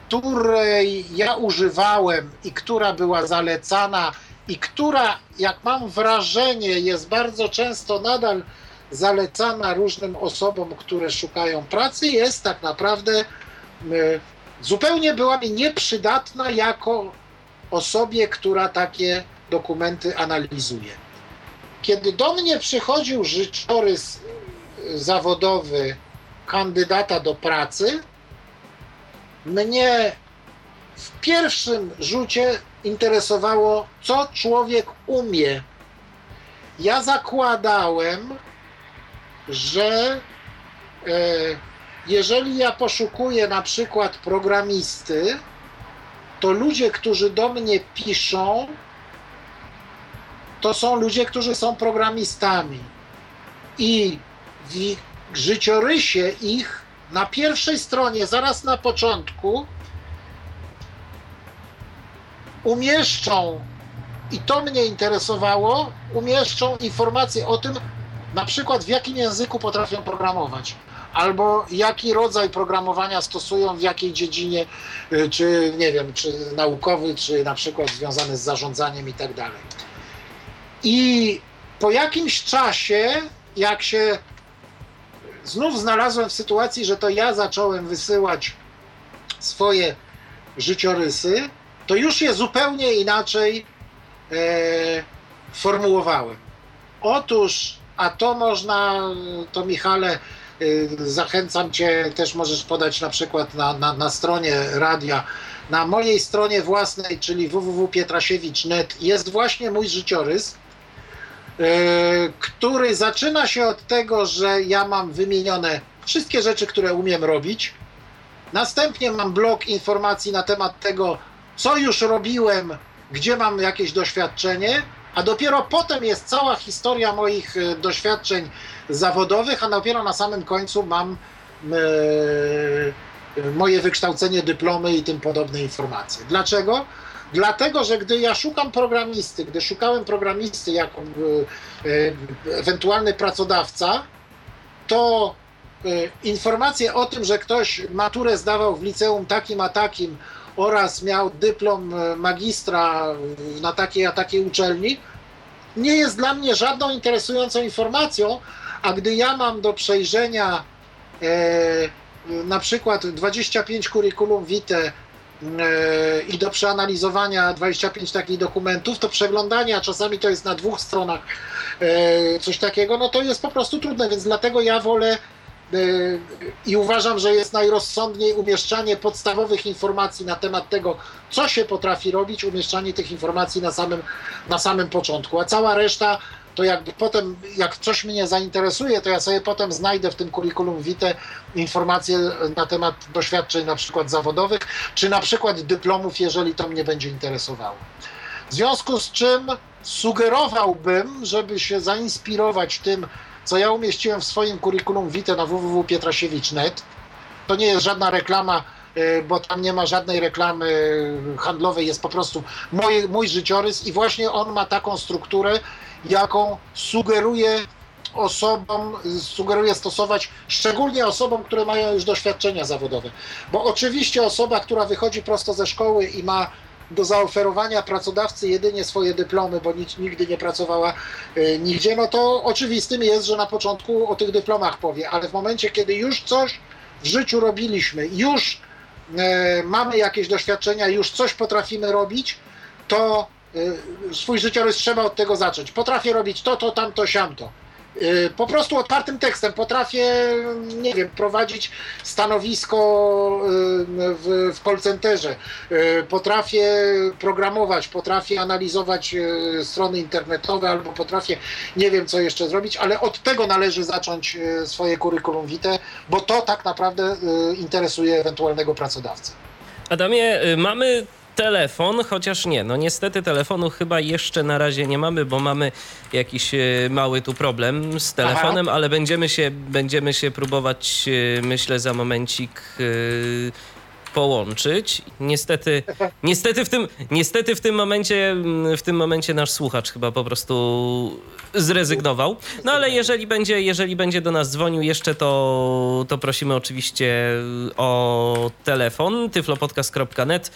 której ja używałem i która była zalecana i która, jak mam wrażenie, jest bardzo często nadal zalecana różnym osobom, które szukają pracy, jest tak naprawdę e, zupełnie była mi nieprzydatna jako osobie, która takie dokumenty analizuje. Kiedy do mnie przychodził życiorys zawodowy kandydata do pracy, mnie w pierwszym rzucie interesowało, co człowiek umie. Ja zakładałem, że e, jeżeli ja poszukuję na przykład programisty, to ludzie, którzy do mnie piszą, to są ludzie, którzy są programistami. I w życiorysie ich na pierwszej stronie, zaraz na początku, umieszczą, i to mnie interesowało, umieszczą informacje o tym, na przykład w jakim języku potrafią programować, albo jaki rodzaj programowania stosują, w jakiej dziedzinie, y, czy nie wiem, czy naukowy, czy na przykład związany z zarządzaniem i tak dalej. I po jakimś czasie, jak się znów znalazłem w sytuacji, że to ja zacząłem wysyłać swoje życiorysy, to już je zupełnie inaczej e, formułowałem. Otóż, a to można, to Michale, zachęcam Cię, też możesz podać na przykład na, na, na stronie radia, na mojej stronie własnej, czyli www.pietrasiewicz.net jest właśnie mój życiorys, e, który zaczyna się od tego, że ja mam wymienione wszystkie rzeczy, które umiem robić. Następnie mam blok informacji na temat tego, co już robiłem, gdzie mam jakieś doświadczenie, a dopiero potem jest cała historia moich e, doświadczeń zawodowych, a dopiero na samym końcu mam e, moje wykształcenie, dyplomy i tym podobne informacje. Dlaczego? Dlatego, że gdy ja szukam programisty, gdy szukałem programisty jako e, ewentualny pracodawca, to informacje o tym, że ktoś maturę zdawał w liceum takim a takim, oraz miał dyplom e, magistra na takiej a takiej uczelni, nie jest dla mnie żadną interesującą informacją, a gdy ja mam do przejrzenia e, na przykład 25 curriculum vitae e, i do przeanalizowania 25 takich dokumentów, to przeglądanie, a czasami to jest na dwóch stronach e, coś takiego, no to jest po prostu trudne, więc dlatego ja wolę i uważam, że jest najrozsądniej umieszczanie podstawowych informacji na temat tego, co się potrafi robić, umieszczanie tych informacji na samym, na samym początku, a cała reszta to jakby potem, jak coś mnie zainteresuje, to ja sobie potem znajdę w tym kurikulum vitae informacje na temat doświadczeń na przykład zawodowych, czy na przykład dyplomów, jeżeli to mnie będzie interesowało. W związku z czym sugerowałbym, żeby się zainspirować tym, co ja umieściłem w swoim kurikulum vitae na www.pietrasiewicz.net. To nie jest żadna reklama, e, bo tam nie ma żadnej reklamy handlowej, jest po prostu mój, mój życiorys i właśnie on ma taką strukturę, jaką sugeruje osobom, sugeruje stosować, szczególnie osobom, które mają już doświadczenia zawodowe. Bo oczywiście osoba, która wychodzi prosto ze szkoły i ma do zaoferowania pracodawcy jedynie swoje dyplomy, bo nic, nigdy nie pracowała y, nigdzie, no to oczywistym jest, że na początku o tych dyplomach powie, ale w momencie, kiedy już coś w życiu robiliśmy, już e, mamy jakieś doświadczenia, już coś potrafimy robić, to e, swój życiorys trzeba od tego zacząć. Potrafię robić to, to, tamto, siamto. Y, po prostu otwartym tekstem potrafię, nie wiem, prowadzić stanowisko y, w, w call centerze, y, potrafię programować, potrafię analizować strony internetowe albo potrafię, nie wiem co jeszcze zrobić, ale od tego należy zacząć swoje curriculum vitae, bo to tak naprawdę interesuje ewentualnego pracodawcę.
Adamie, mamy telefon, chociaż nie, no niestety telefonu chyba jeszcze na razie nie mamy, bo mamy jakiś e, mały tu problem z telefonem, Aha. ale będziemy się, będziemy się próbować, e, myślę, za momencik połączyć. Niestety, niestety, w tym, niestety w tym momencie w tym momencie nasz słuchacz chyba po prostu zrezygnował. No ale jeżeli będzie, jeżeli będzie do nas dzwonił jeszcze, to, to prosimy oczywiście o telefon tyflopodcast.net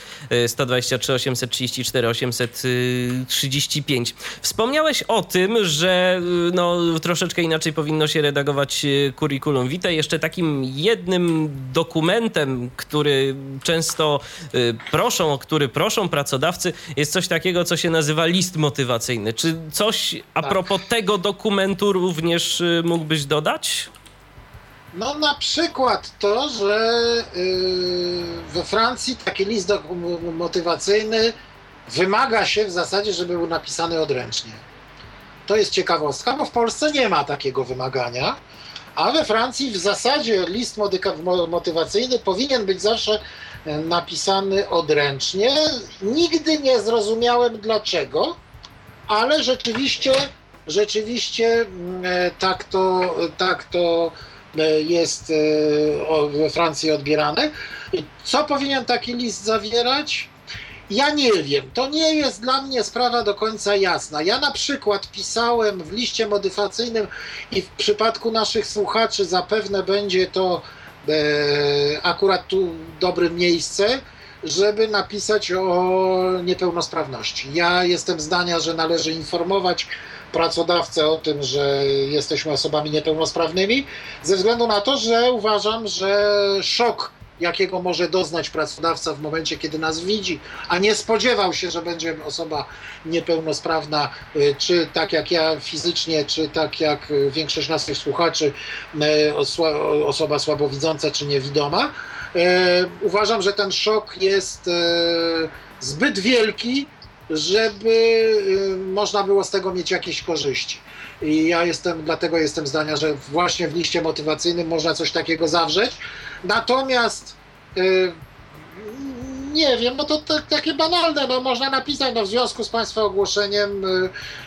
123 834 835. Wspomniałeś o tym, że no, troszeczkę inaczej powinno się redagować curriculum vitae. Jeszcze takim jednym dokumentem, który często y, proszą, o który proszą pracodawcy, jest coś takiego, co się nazywa list motywacyjny. Czy coś a tak. propos tego dokumentu również y, mógłbyś dodać?
No na przykład to, że y, we Francji taki list motywacyjny wymaga się w zasadzie, żeby był napisany odręcznie. To jest ciekawostka, bo w Polsce nie ma takiego wymagania, a we Francji w zasadzie list motywacyjny powinien być zawsze e, napisany odręcznie. Nigdy nie zrozumiałem dlaczego, ale rzeczywiście, rzeczywiście mm, e, tak to, tak to e, jest we Francji odbierane. Co powinien taki list zawierać? Ja nie wiem, to nie jest dla mnie sprawa do końca jasna. Ja na przykład pisałem w liście modyfacyjnym i w przypadku naszych słuchaczy zapewne będzie to e, akurat tu dobre miejsce, żeby napisać o niepełnosprawności. Ja jestem zdania, że należy informować pracodawcę o tym, że jesteśmy osobami niepełnosprawnymi, ze względu na to, że uważam, że szok jakiego może doznać pracodawca w momencie, kiedy nas widzi, a nie spodziewał się, że będzie osoba niepełnosprawna, y, czy tak jak ja fizycznie, czy tak jak większość naszych słuchaczy, y, osoba słabowidząca czy niewidoma. Y, uważam, że ten szok jest zbyt wielki, żeby można było z tego mieć jakieś korzyści. I ja jestem, dlatego jestem zdania, że właśnie w liście motywacyjnym można coś takiego zawrzeć. Natomiast yy, nie wiem, bo to, to, takie banalne, no można napisać, no w związku z Państwa ogłoszeniem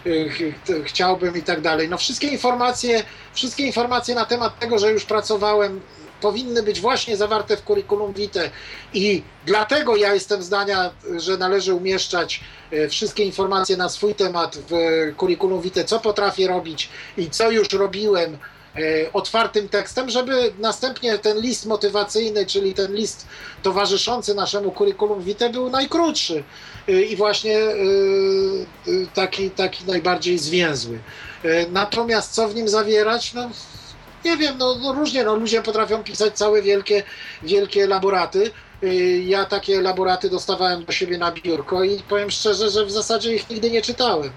yy, yy, chciałbym i tak dalej. No wszystkie informacje, wszystkie informacje na temat tego, że już pracowałem powinny być właśnie zawarte w curriculum vitae i dlatego ja jestem zdania, że należy umieszczać wszystkie informacje na swój temat w curriculum vitae, co potrafię robić i co już robiłem otwartym tekstem, żeby następnie ten list motywacyjny, czyli ten list towarzyszący naszemu curriculum vitae był najkrótszy e, i właśnie taki, taki najbardziej zwięzły. Natomiast co w nim zawierać? No, nie wiem, no, no, różnie, no ludzie potrafią pisać całe wielkie, wielkie laboraty. Ja takie laboraty dostawałem do siebie na biurko i powiem szczerze, że w zasadzie ich nigdy nie czytałem,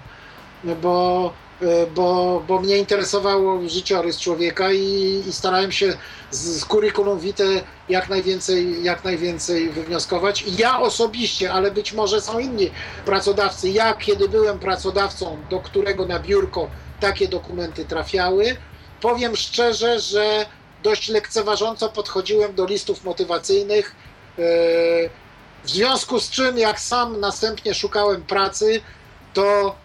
bo, y, bo, bo mnie interesował życiorys człowieka i, i starałem się z, z curriculum vitae jak najwięcej, jak najwięcej wywnioskować. Ja osobiście, ale być może są inni pracodawcy, ja kiedy byłem pracodawcą, do którego na biurko takie dokumenty trafiały, powiem szczerze, że dość lekceważąco podchodziłem do listów motywacyjnych. E, w związku z czym, jak sam następnie szukałem pracy, to e,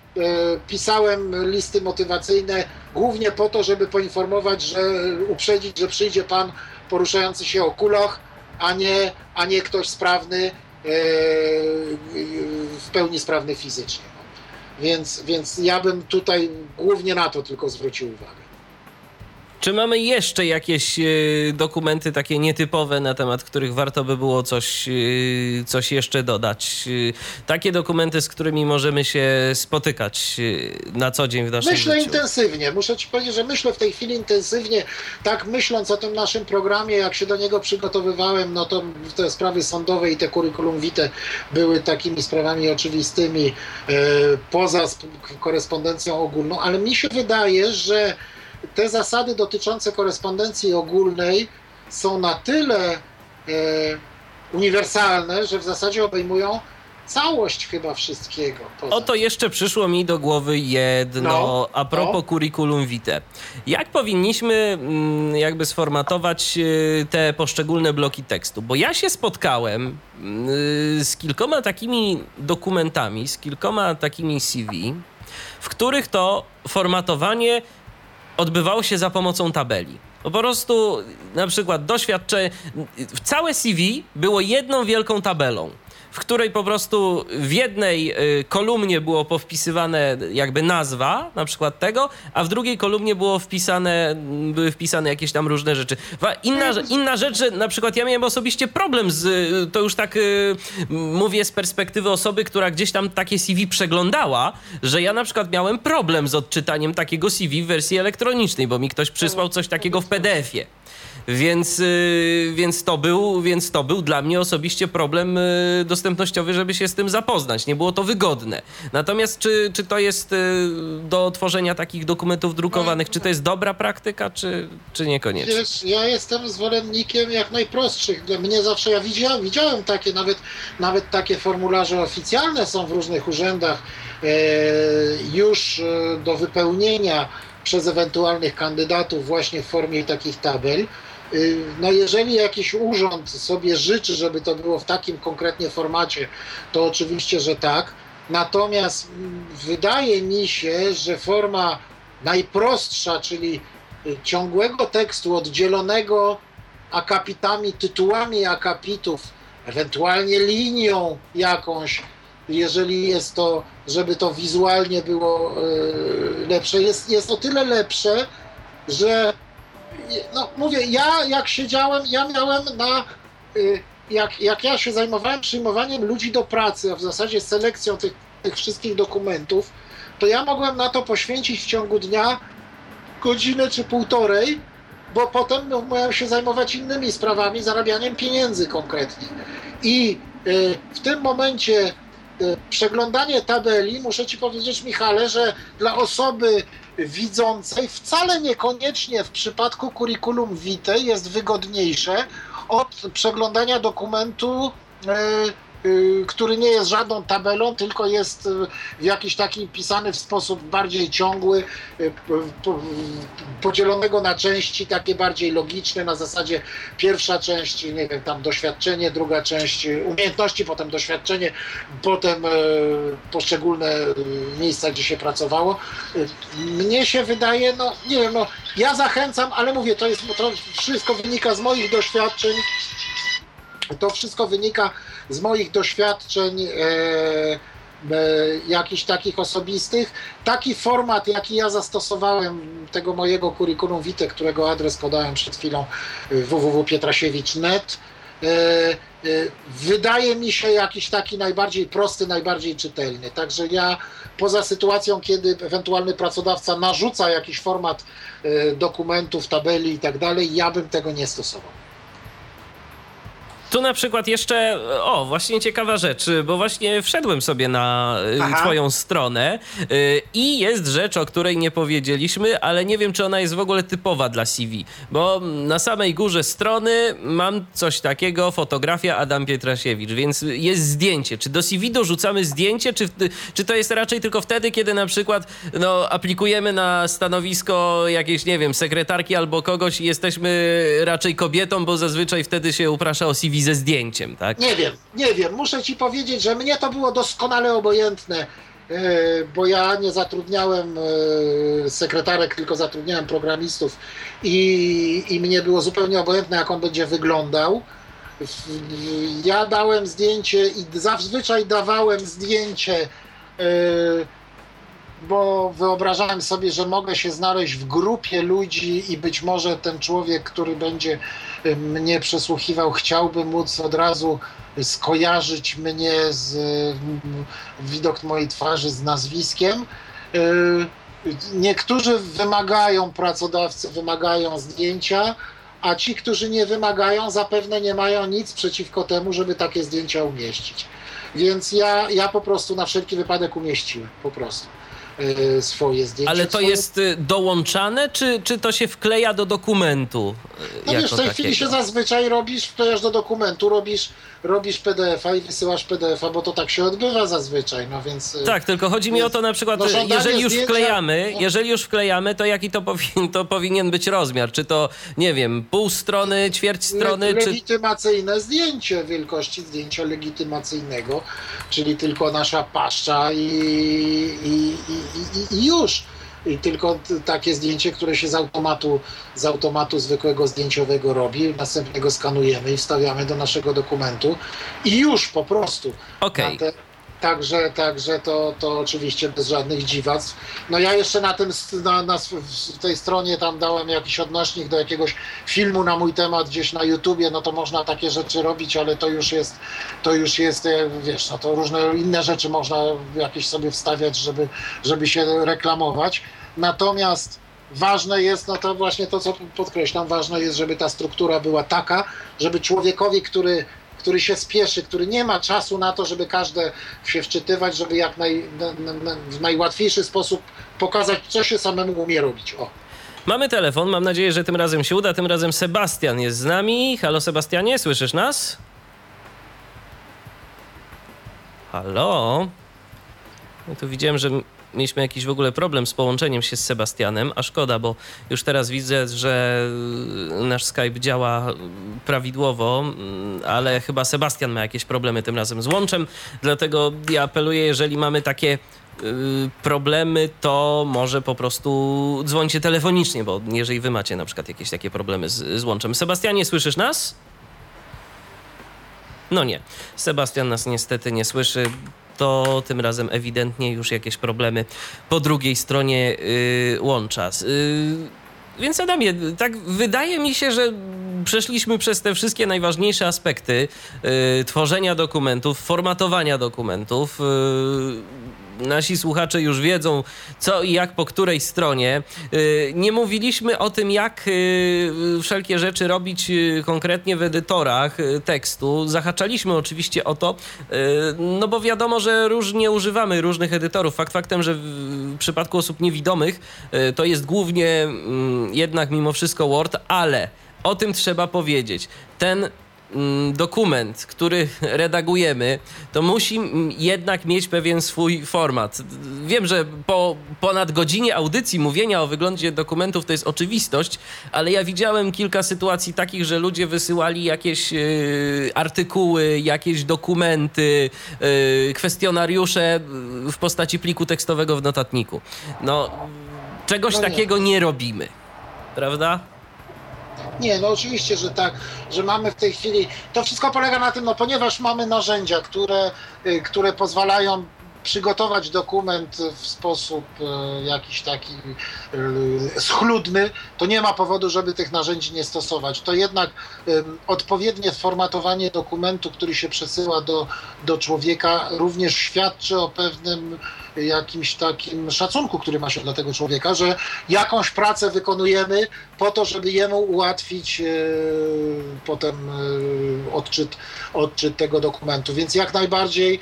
pisałem listy motywacyjne głównie po to, żeby poinformować, że uprzedzić, że przyjdzie pan poruszający się o kuloch, a nie, a nie ktoś sprawny, e, w pełni sprawny fizycznie. Więc, więc ja bym tutaj głównie na to tylko zwrócił uwagę.
Czy mamy jeszcze jakieś e, dokumenty takie nietypowe, na temat których warto by było coś, e, coś jeszcze dodać? E, takie dokumenty, z którymi możemy się spotykać na co dzień w naszym
myślę
życiu.
Myślę intensywnie. Muszę ci powiedzieć, że myślę w tej chwili intensywnie. Tak myśląc o tym naszym programie, jak się do niego przygotowywałem, no to te sprawy sądowe i te curriculum vitae były takimi sprawami oczywistymi poza korespondencją ogólną, ale mi się wydaje, że te zasady dotyczące korespondencji ogólnej są na tyle e, uniwersalne, że w zasadzie obejmują całość chyba wszystkiego.
Oto jeszcze przyszło mi do głowy jedno no, a propos no. curriculum vitae. Jak powinniśmy mm, jakby sformatować e, te poszczególne bloki tekstu? Bo ja się spotkałem mm, z kilkoma takimi dokumentami, z kilkoma takimi CV, w których to formatowanie odbywało się za pomocą tabeli. Po prostu na przykład doświadczenie, całe CV było jedną wielką tabelą w której po prostu w jednej y, kolumnie było powpisywane jakby nazwa na przykład tego, a w drugiej kolumnie było wpisane, były wpisane jakieś tam różne rzeczy. Inna, inna rzecz, że na przykład ja miałem osobiście problem z, y, to już tak y, mówię z perspektywy osoby, która gdzieś tam takie CV przeglądała, że ja na przykład miałem problem z odczytaniem takiego CV w wersji elektronicznej, bo mi ktoś przysłał coś takiego w PDF-ie. Więc, y, więc, to był, więc to był dla mnie osobiście problem y, dostępnościowy, żeby się z tym zapoznać. Nie było to wygodne. Natomiast czy, czy to jest y, do tworzenia takich dokumentów drukowanych, czy to jest dobra praktyka, czy, czy niekoniecznie?
Wiesz, ja jestem zwolennikiem jak najprostszych. Dla mnie zawsze, ja widziałem, widziałem takie, nawet, nawet takie formularze oficjalne są w różnych urzędach e, już e, do wypełnienia przez ewentualnych kandydatów właśnie w formie takich tabel. Y, no jeżeli jakiś urząd sobie życzy, żeby to było w takim konkretnie formacie, to oczywiście, że tak. Natomiast wydaje mi się, że forma najprostsza, czyli y, ciągłego tekstu oddzielonego akapitami, tytułami akapitów, ewentualnie linią jakąś, jeżeli jest to, żeby to wizualnie było y, lepsze, jest, jest o tyle lepsze, że no mówię, ja jak siedziałem, ja miałem na, y, jak, jak ja się zajmowałem przyjmowaniem ludzi do pracy, a w zasadzie selekcją tych, tych wszystkich dokumentów, to ja mogłem na to poświęcić w ciągu dnia godzinę czy półtorej, bo potem miałem się zajmować innymi sprawami, zarabianiem pieniędzy konkretnie. I y, w tym momencie y, przeglądanie tabeli, muszę Ci powiedzieć, Michale, że dla osoby widzącej wcale niekoniecznie w przypadku curriculum vitae jest wygodniejsze od przeglądania dokumentu e, który nie jest żadną tabelą, tylko jest y, w jakiś taki pisany w sposób bardziej ciągły, y, podzielonego na części takie bardziej logiczne, na zasadzie pierwsza część, nie wiem, tam doświadczenie, druga część umiejętności, potem doświadczenie, potem poszczególne miejsca, gdzie się pracowało. Mnie się wydaje, no nie wiem, no ja zachęcam, ale mówię, to jest, to wszystko wynika z moich doświadczeń, to wszystko wynika z moich doświadczeń e, e, jakichś takich osobistych. Taki format, jaki ja zastosowałem tego mojego kurikulum vitae, którego adres podałem przed chwilą www.pietrasiewicz.net, e, e, wydaje mi się jakiś taki najbardziej prosty, najbardziej czytelny. Także ja poza sytuacją, kiedy ewentualny pracodawca narzuca jakiś format e, dokumentów, tabeli i tak dalej, ja bym tego nie stosował.
Tu na przykład jeszcze, o, właśnie ciekawa rzecz, bo właśnie wszedłem sobie na y, Aha. twoją stronę y, i jest rzecz, o której nie powiedzieliśmy, ale nie wiem, czy ona jest w ogóle typowa dla CV, bo na samej górze strony mam coś takiego, fotografia Adam Pietrasiewicz, więc jest zdjęcie. Czy do CV dorzucamy zdjęcie, czy, czy to jest raczej tylko wtedy, kiedy na przykład no, aplikujemy na stanowisko jakiejś, nie wiem, sekretarki albo kogoś i jesteśmy raczej kobietą, bo zazwyczaj wtedy się uprasza o CV ze zdjęciem, tak?
Nie wiem, nie wiem. Muszę ci powiedzieć, że mnie to było doskonale obojętne, e, bo ja nie zatrudniałem e, sekretarek, tylko zatrudniałem programistów i, i mnie było zupełnie obojętne, jak on będzie wyglądał. Ja dałem zdjęcie i zazwyczaj dawałem zdjęcie e, bo wyobrażałem sobie, że mogę się znaleźć w grupie ludzi i być może ten człowiek, który będzie y, mnie przesłuchiwał, chciałby móc od razu skojarzyć mnie z y, widok mojej twarzy z nazwiskiem. Y, niektórzy wymagają, pracodawcy wymagają zdjęcia, a ci, którzy nie wymagają, zapewne nie mają nic przeciwko temu, żeby takie zdjęcia umieścić. Więc ja, ja po prostu na wszelki wypadek umieściłem, po prostu. E, swoje zdjęcia.
Ale to
swoje...
jest y, dołączane, czy, czy to się wkleja do dokumentu?
No wiesz, w tej takiego? chwili się zazwyczaj robisz, wklejasz do dokumentu, robisz robisz PDF-a i wysyłasz PDF-a, bo to tak się odbywa zazwyczaj, no więc...
Y, tak, tylko chodzi mi o to na przykład, no, jeżeli już zdjęcia, wklejamy, no, jeżeli już wklejamy, to jaki to, powin, to powinien być rozmiar? Czy to, nie wiem, pół strony, ćwierć strony,
le, Legitymacyjne czy... zdjęcie wielkości zdjęcia legitymacyjnego, czyli tylko nasza paszcza i, i, i, i, i już i tylko takie zdjęcie, które się z automatu, z automatu zwykłego zdjęciowego robi, następnie go skanujemy i wstawiamy do naszego dokumentu i już po prostu.
Okej.
Okay. Także, także to, to oczywiście bez żadnych dziwactw. No ja jeszcze na tym, na, na tej stronie tam dałem jakiś odnośnik do jakiegoś filmu na mój temat gdzieś na YouTubie, no to można takie rzeczy robić, ale to już jest, to już jest, e, wiesz, no to różne inne rzeczy można jakieś sobie wstawiać, żeby, żeby się reklamować. Natomiast ważne jest, no to właśnie to, co podkreślam, ważne jest, żeby ta struktura była taka, żeby człowiekowi, który który się spieszy, który nie ma czasu na to, żeby każde się wczytywać, żeby jak naj, na, na, w najłatwiejszy sposób pokazać, co się samemu umie robić. O.
Mamy telefon, mam nadzieję, że tym razem się uda. Tym razem Sebastian jest z nami. Halo Sebastianie, słyszysz nas? Halo? No tu widziałem, że mieliśmy jakiś w ogóle problem z połączeniem się z Sebastianem, a szkoda, bo już teraz widzę, że nasz Skype działa prawidłowo, ale chyba Sebastian ma jakieś problemy tym razem z łączem, dlatego ja apeluję, jeżeli mamy takie y, problemy, to może po prostu dzwońcie telefonicznie, bo jeżeli wy macie na przykład jakieś takie problemy z, z łączem. Sebastianie, słyszysz nas? No nie, Sebastian nas niestety nie słyszy to tym razem ewidentnie już jakieś problemy po drugiej stronie yy, łącza. Yy, więc Adamie, tak wydaje mi się, że przeszliśmy przez te wszystkie najważniejsze aspekty yy, tworzenia dokumentów, formatowania dokumentów. Nasi słuchacze już wiedzą, co i jak po której stronie. Y, nie mówiliśmy o tym, jak y, wszelkie rzeczy robić y, konkretnie w edytorach tekstu. Zahaczaliśmy oczywiście o to, no bo wiadomo, że różnie używamy różnych edytorów. Fakt faktem, że w przypadku osób niewidomych to jest głównie mm, jednak mimo wszystko Word, ale o tym trzeba powiedzieć. Ten dokument, który redagujemy, to musi jednak mieć pewien swój format. Wiem, że po ponad godzinie audycji mówienia o wyglądzie dokumentów to jest oczywistość, ale ja widziałem kilka sytuacji takich, że ludzie wysyłali jakieś y, artykuły, jakieś dokumenty, y, kwestionariusze w postaci pliku tekstowego w notatniku. No, czegoś no takiego nie robimy, prawda?
Nie, no oczywiście, że tak, że mamy w tej chwili, to wszystko polega na tym, no ponieważ mamy narzędzia, które, y, które pozwalają przygotować dokument w sposób e, jakiś taki e, schludny, to nie ma powodu, żeby tych narzędzi nie stosować. To jednak odpowiednie formatowanie dokumentu, który się przesyła do, do człowieka, również świadczy o pewnym jakimś takim szacunku, który ma się dla tego człowieka, że jakąś pracę wykonujemy po to, żeby jemu ułatwić e, potem odczyt, odczyt tego dokumentu. Więc jak najbardziej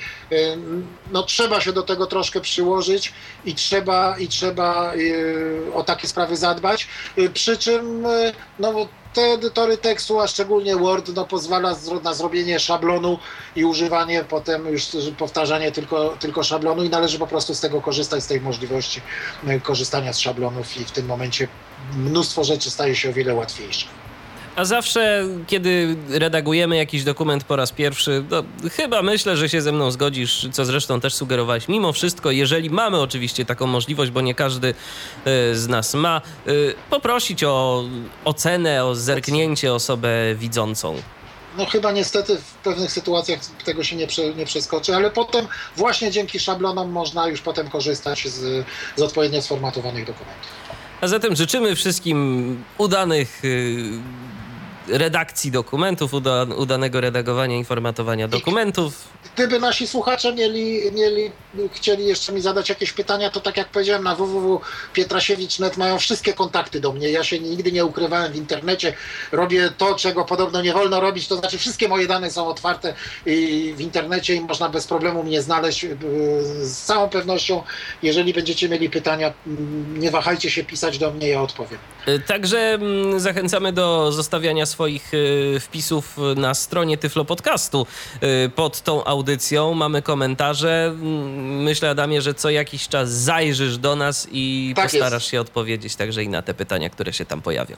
no, trzeba się do tego troszkę przyłożyć i trzeba, i trzeba o takie sprawy zadbać. Przy czym no, te edytory tekstu, a szczególnie Word, no, pozwala na zrobienie szablonu i używanie potem już powtarzanie tylko, tylko szablonu i należy po prostu z tego korzystać, z tej możliwości korzystania z szablonów i w tym momencie mnóstwo rzeczy staje się o wiele łatwiejsze.
A zawsze, kiedy redagujemy jakiś dokument po raz pierwszy, to chyba myślę, że się ze mną zgodzisz, co zresztą też sugerowałeś. Mimo wszystko, jeżeli mamy oczywiście taką możliwość, bo nie każdy e, z nas ma, e, poprosić o ocenę, o zerknięcie osobę widzącą.
No chyba niestety w pewnych sytuacjach tego się nie, prze, nie przeskoczy, ale potem właśnie dzięki szablonom można już potem korzystać z, z odpowiednio sformatowanych dokumentów.
A zatem życzymy wszystkim udanych y, redakcji dokumentów, uda, udanego redagowania i formatowania dokumentów.
Gdyby nasi słuchacze mieli, mieli, chcieli jeszcze mi zadać jakieś pytania, to tak jak powiedziałem, na www.pietrasiewicz.net mają wszystkie kontakty do mnie. Ja się nigdy nie ukrywałem w internecie. Robię to, czego podobno nie wolno robić, to znaczy wszystkie moje dane są otwarte w internecie i można bez problemu mnie znaleźć. Z całą pewnością, jeżeli będziecie mieli pytania, nie wahajcie się pisać do mnie, ja odpowiem.
Także mm, zachęcamy do zostawiania swoich y, wpisów na stronie Tyflo Podcastu y, pod tą audycją. Mamy komentarze. Mm, myślę, Adamie, że co jakiś czas zajrzysz do nas i tak postarasz jest. się odpowiedzieć także i na te pytania, które się tam pojawią.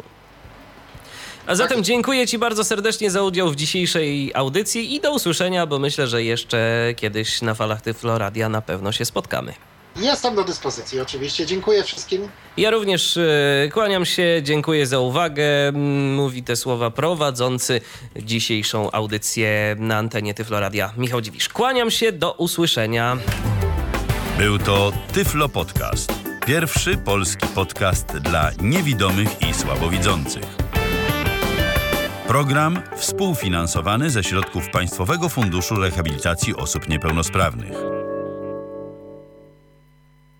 A zatem tak. dziękuję Ci bardzo serdecznie za udział w dzisiejszej audycji i do usłyszenia, bo myślę, że jeszcze kiedyś na falach Tyflo Radia na pewno się spotkamy.
Jestem do dyspozycji oczywiście. Dziękuję wszystkim.
Ja również e, kłaniam się, dziękuję za uwagę. Mówi te słowa prowadzący dzisiejszą audycję na antenie Tyfloradia Michał Dziwisz. Kłaniam się, do usłyszenia.
Był to Tyflo Podcast. Pierwszy polski podcast dla niewidomych i słabowidzących. Program współfinansowany ze środków Państwowego Funduszu Rehabilitacji Osób Niepełnosprawnych.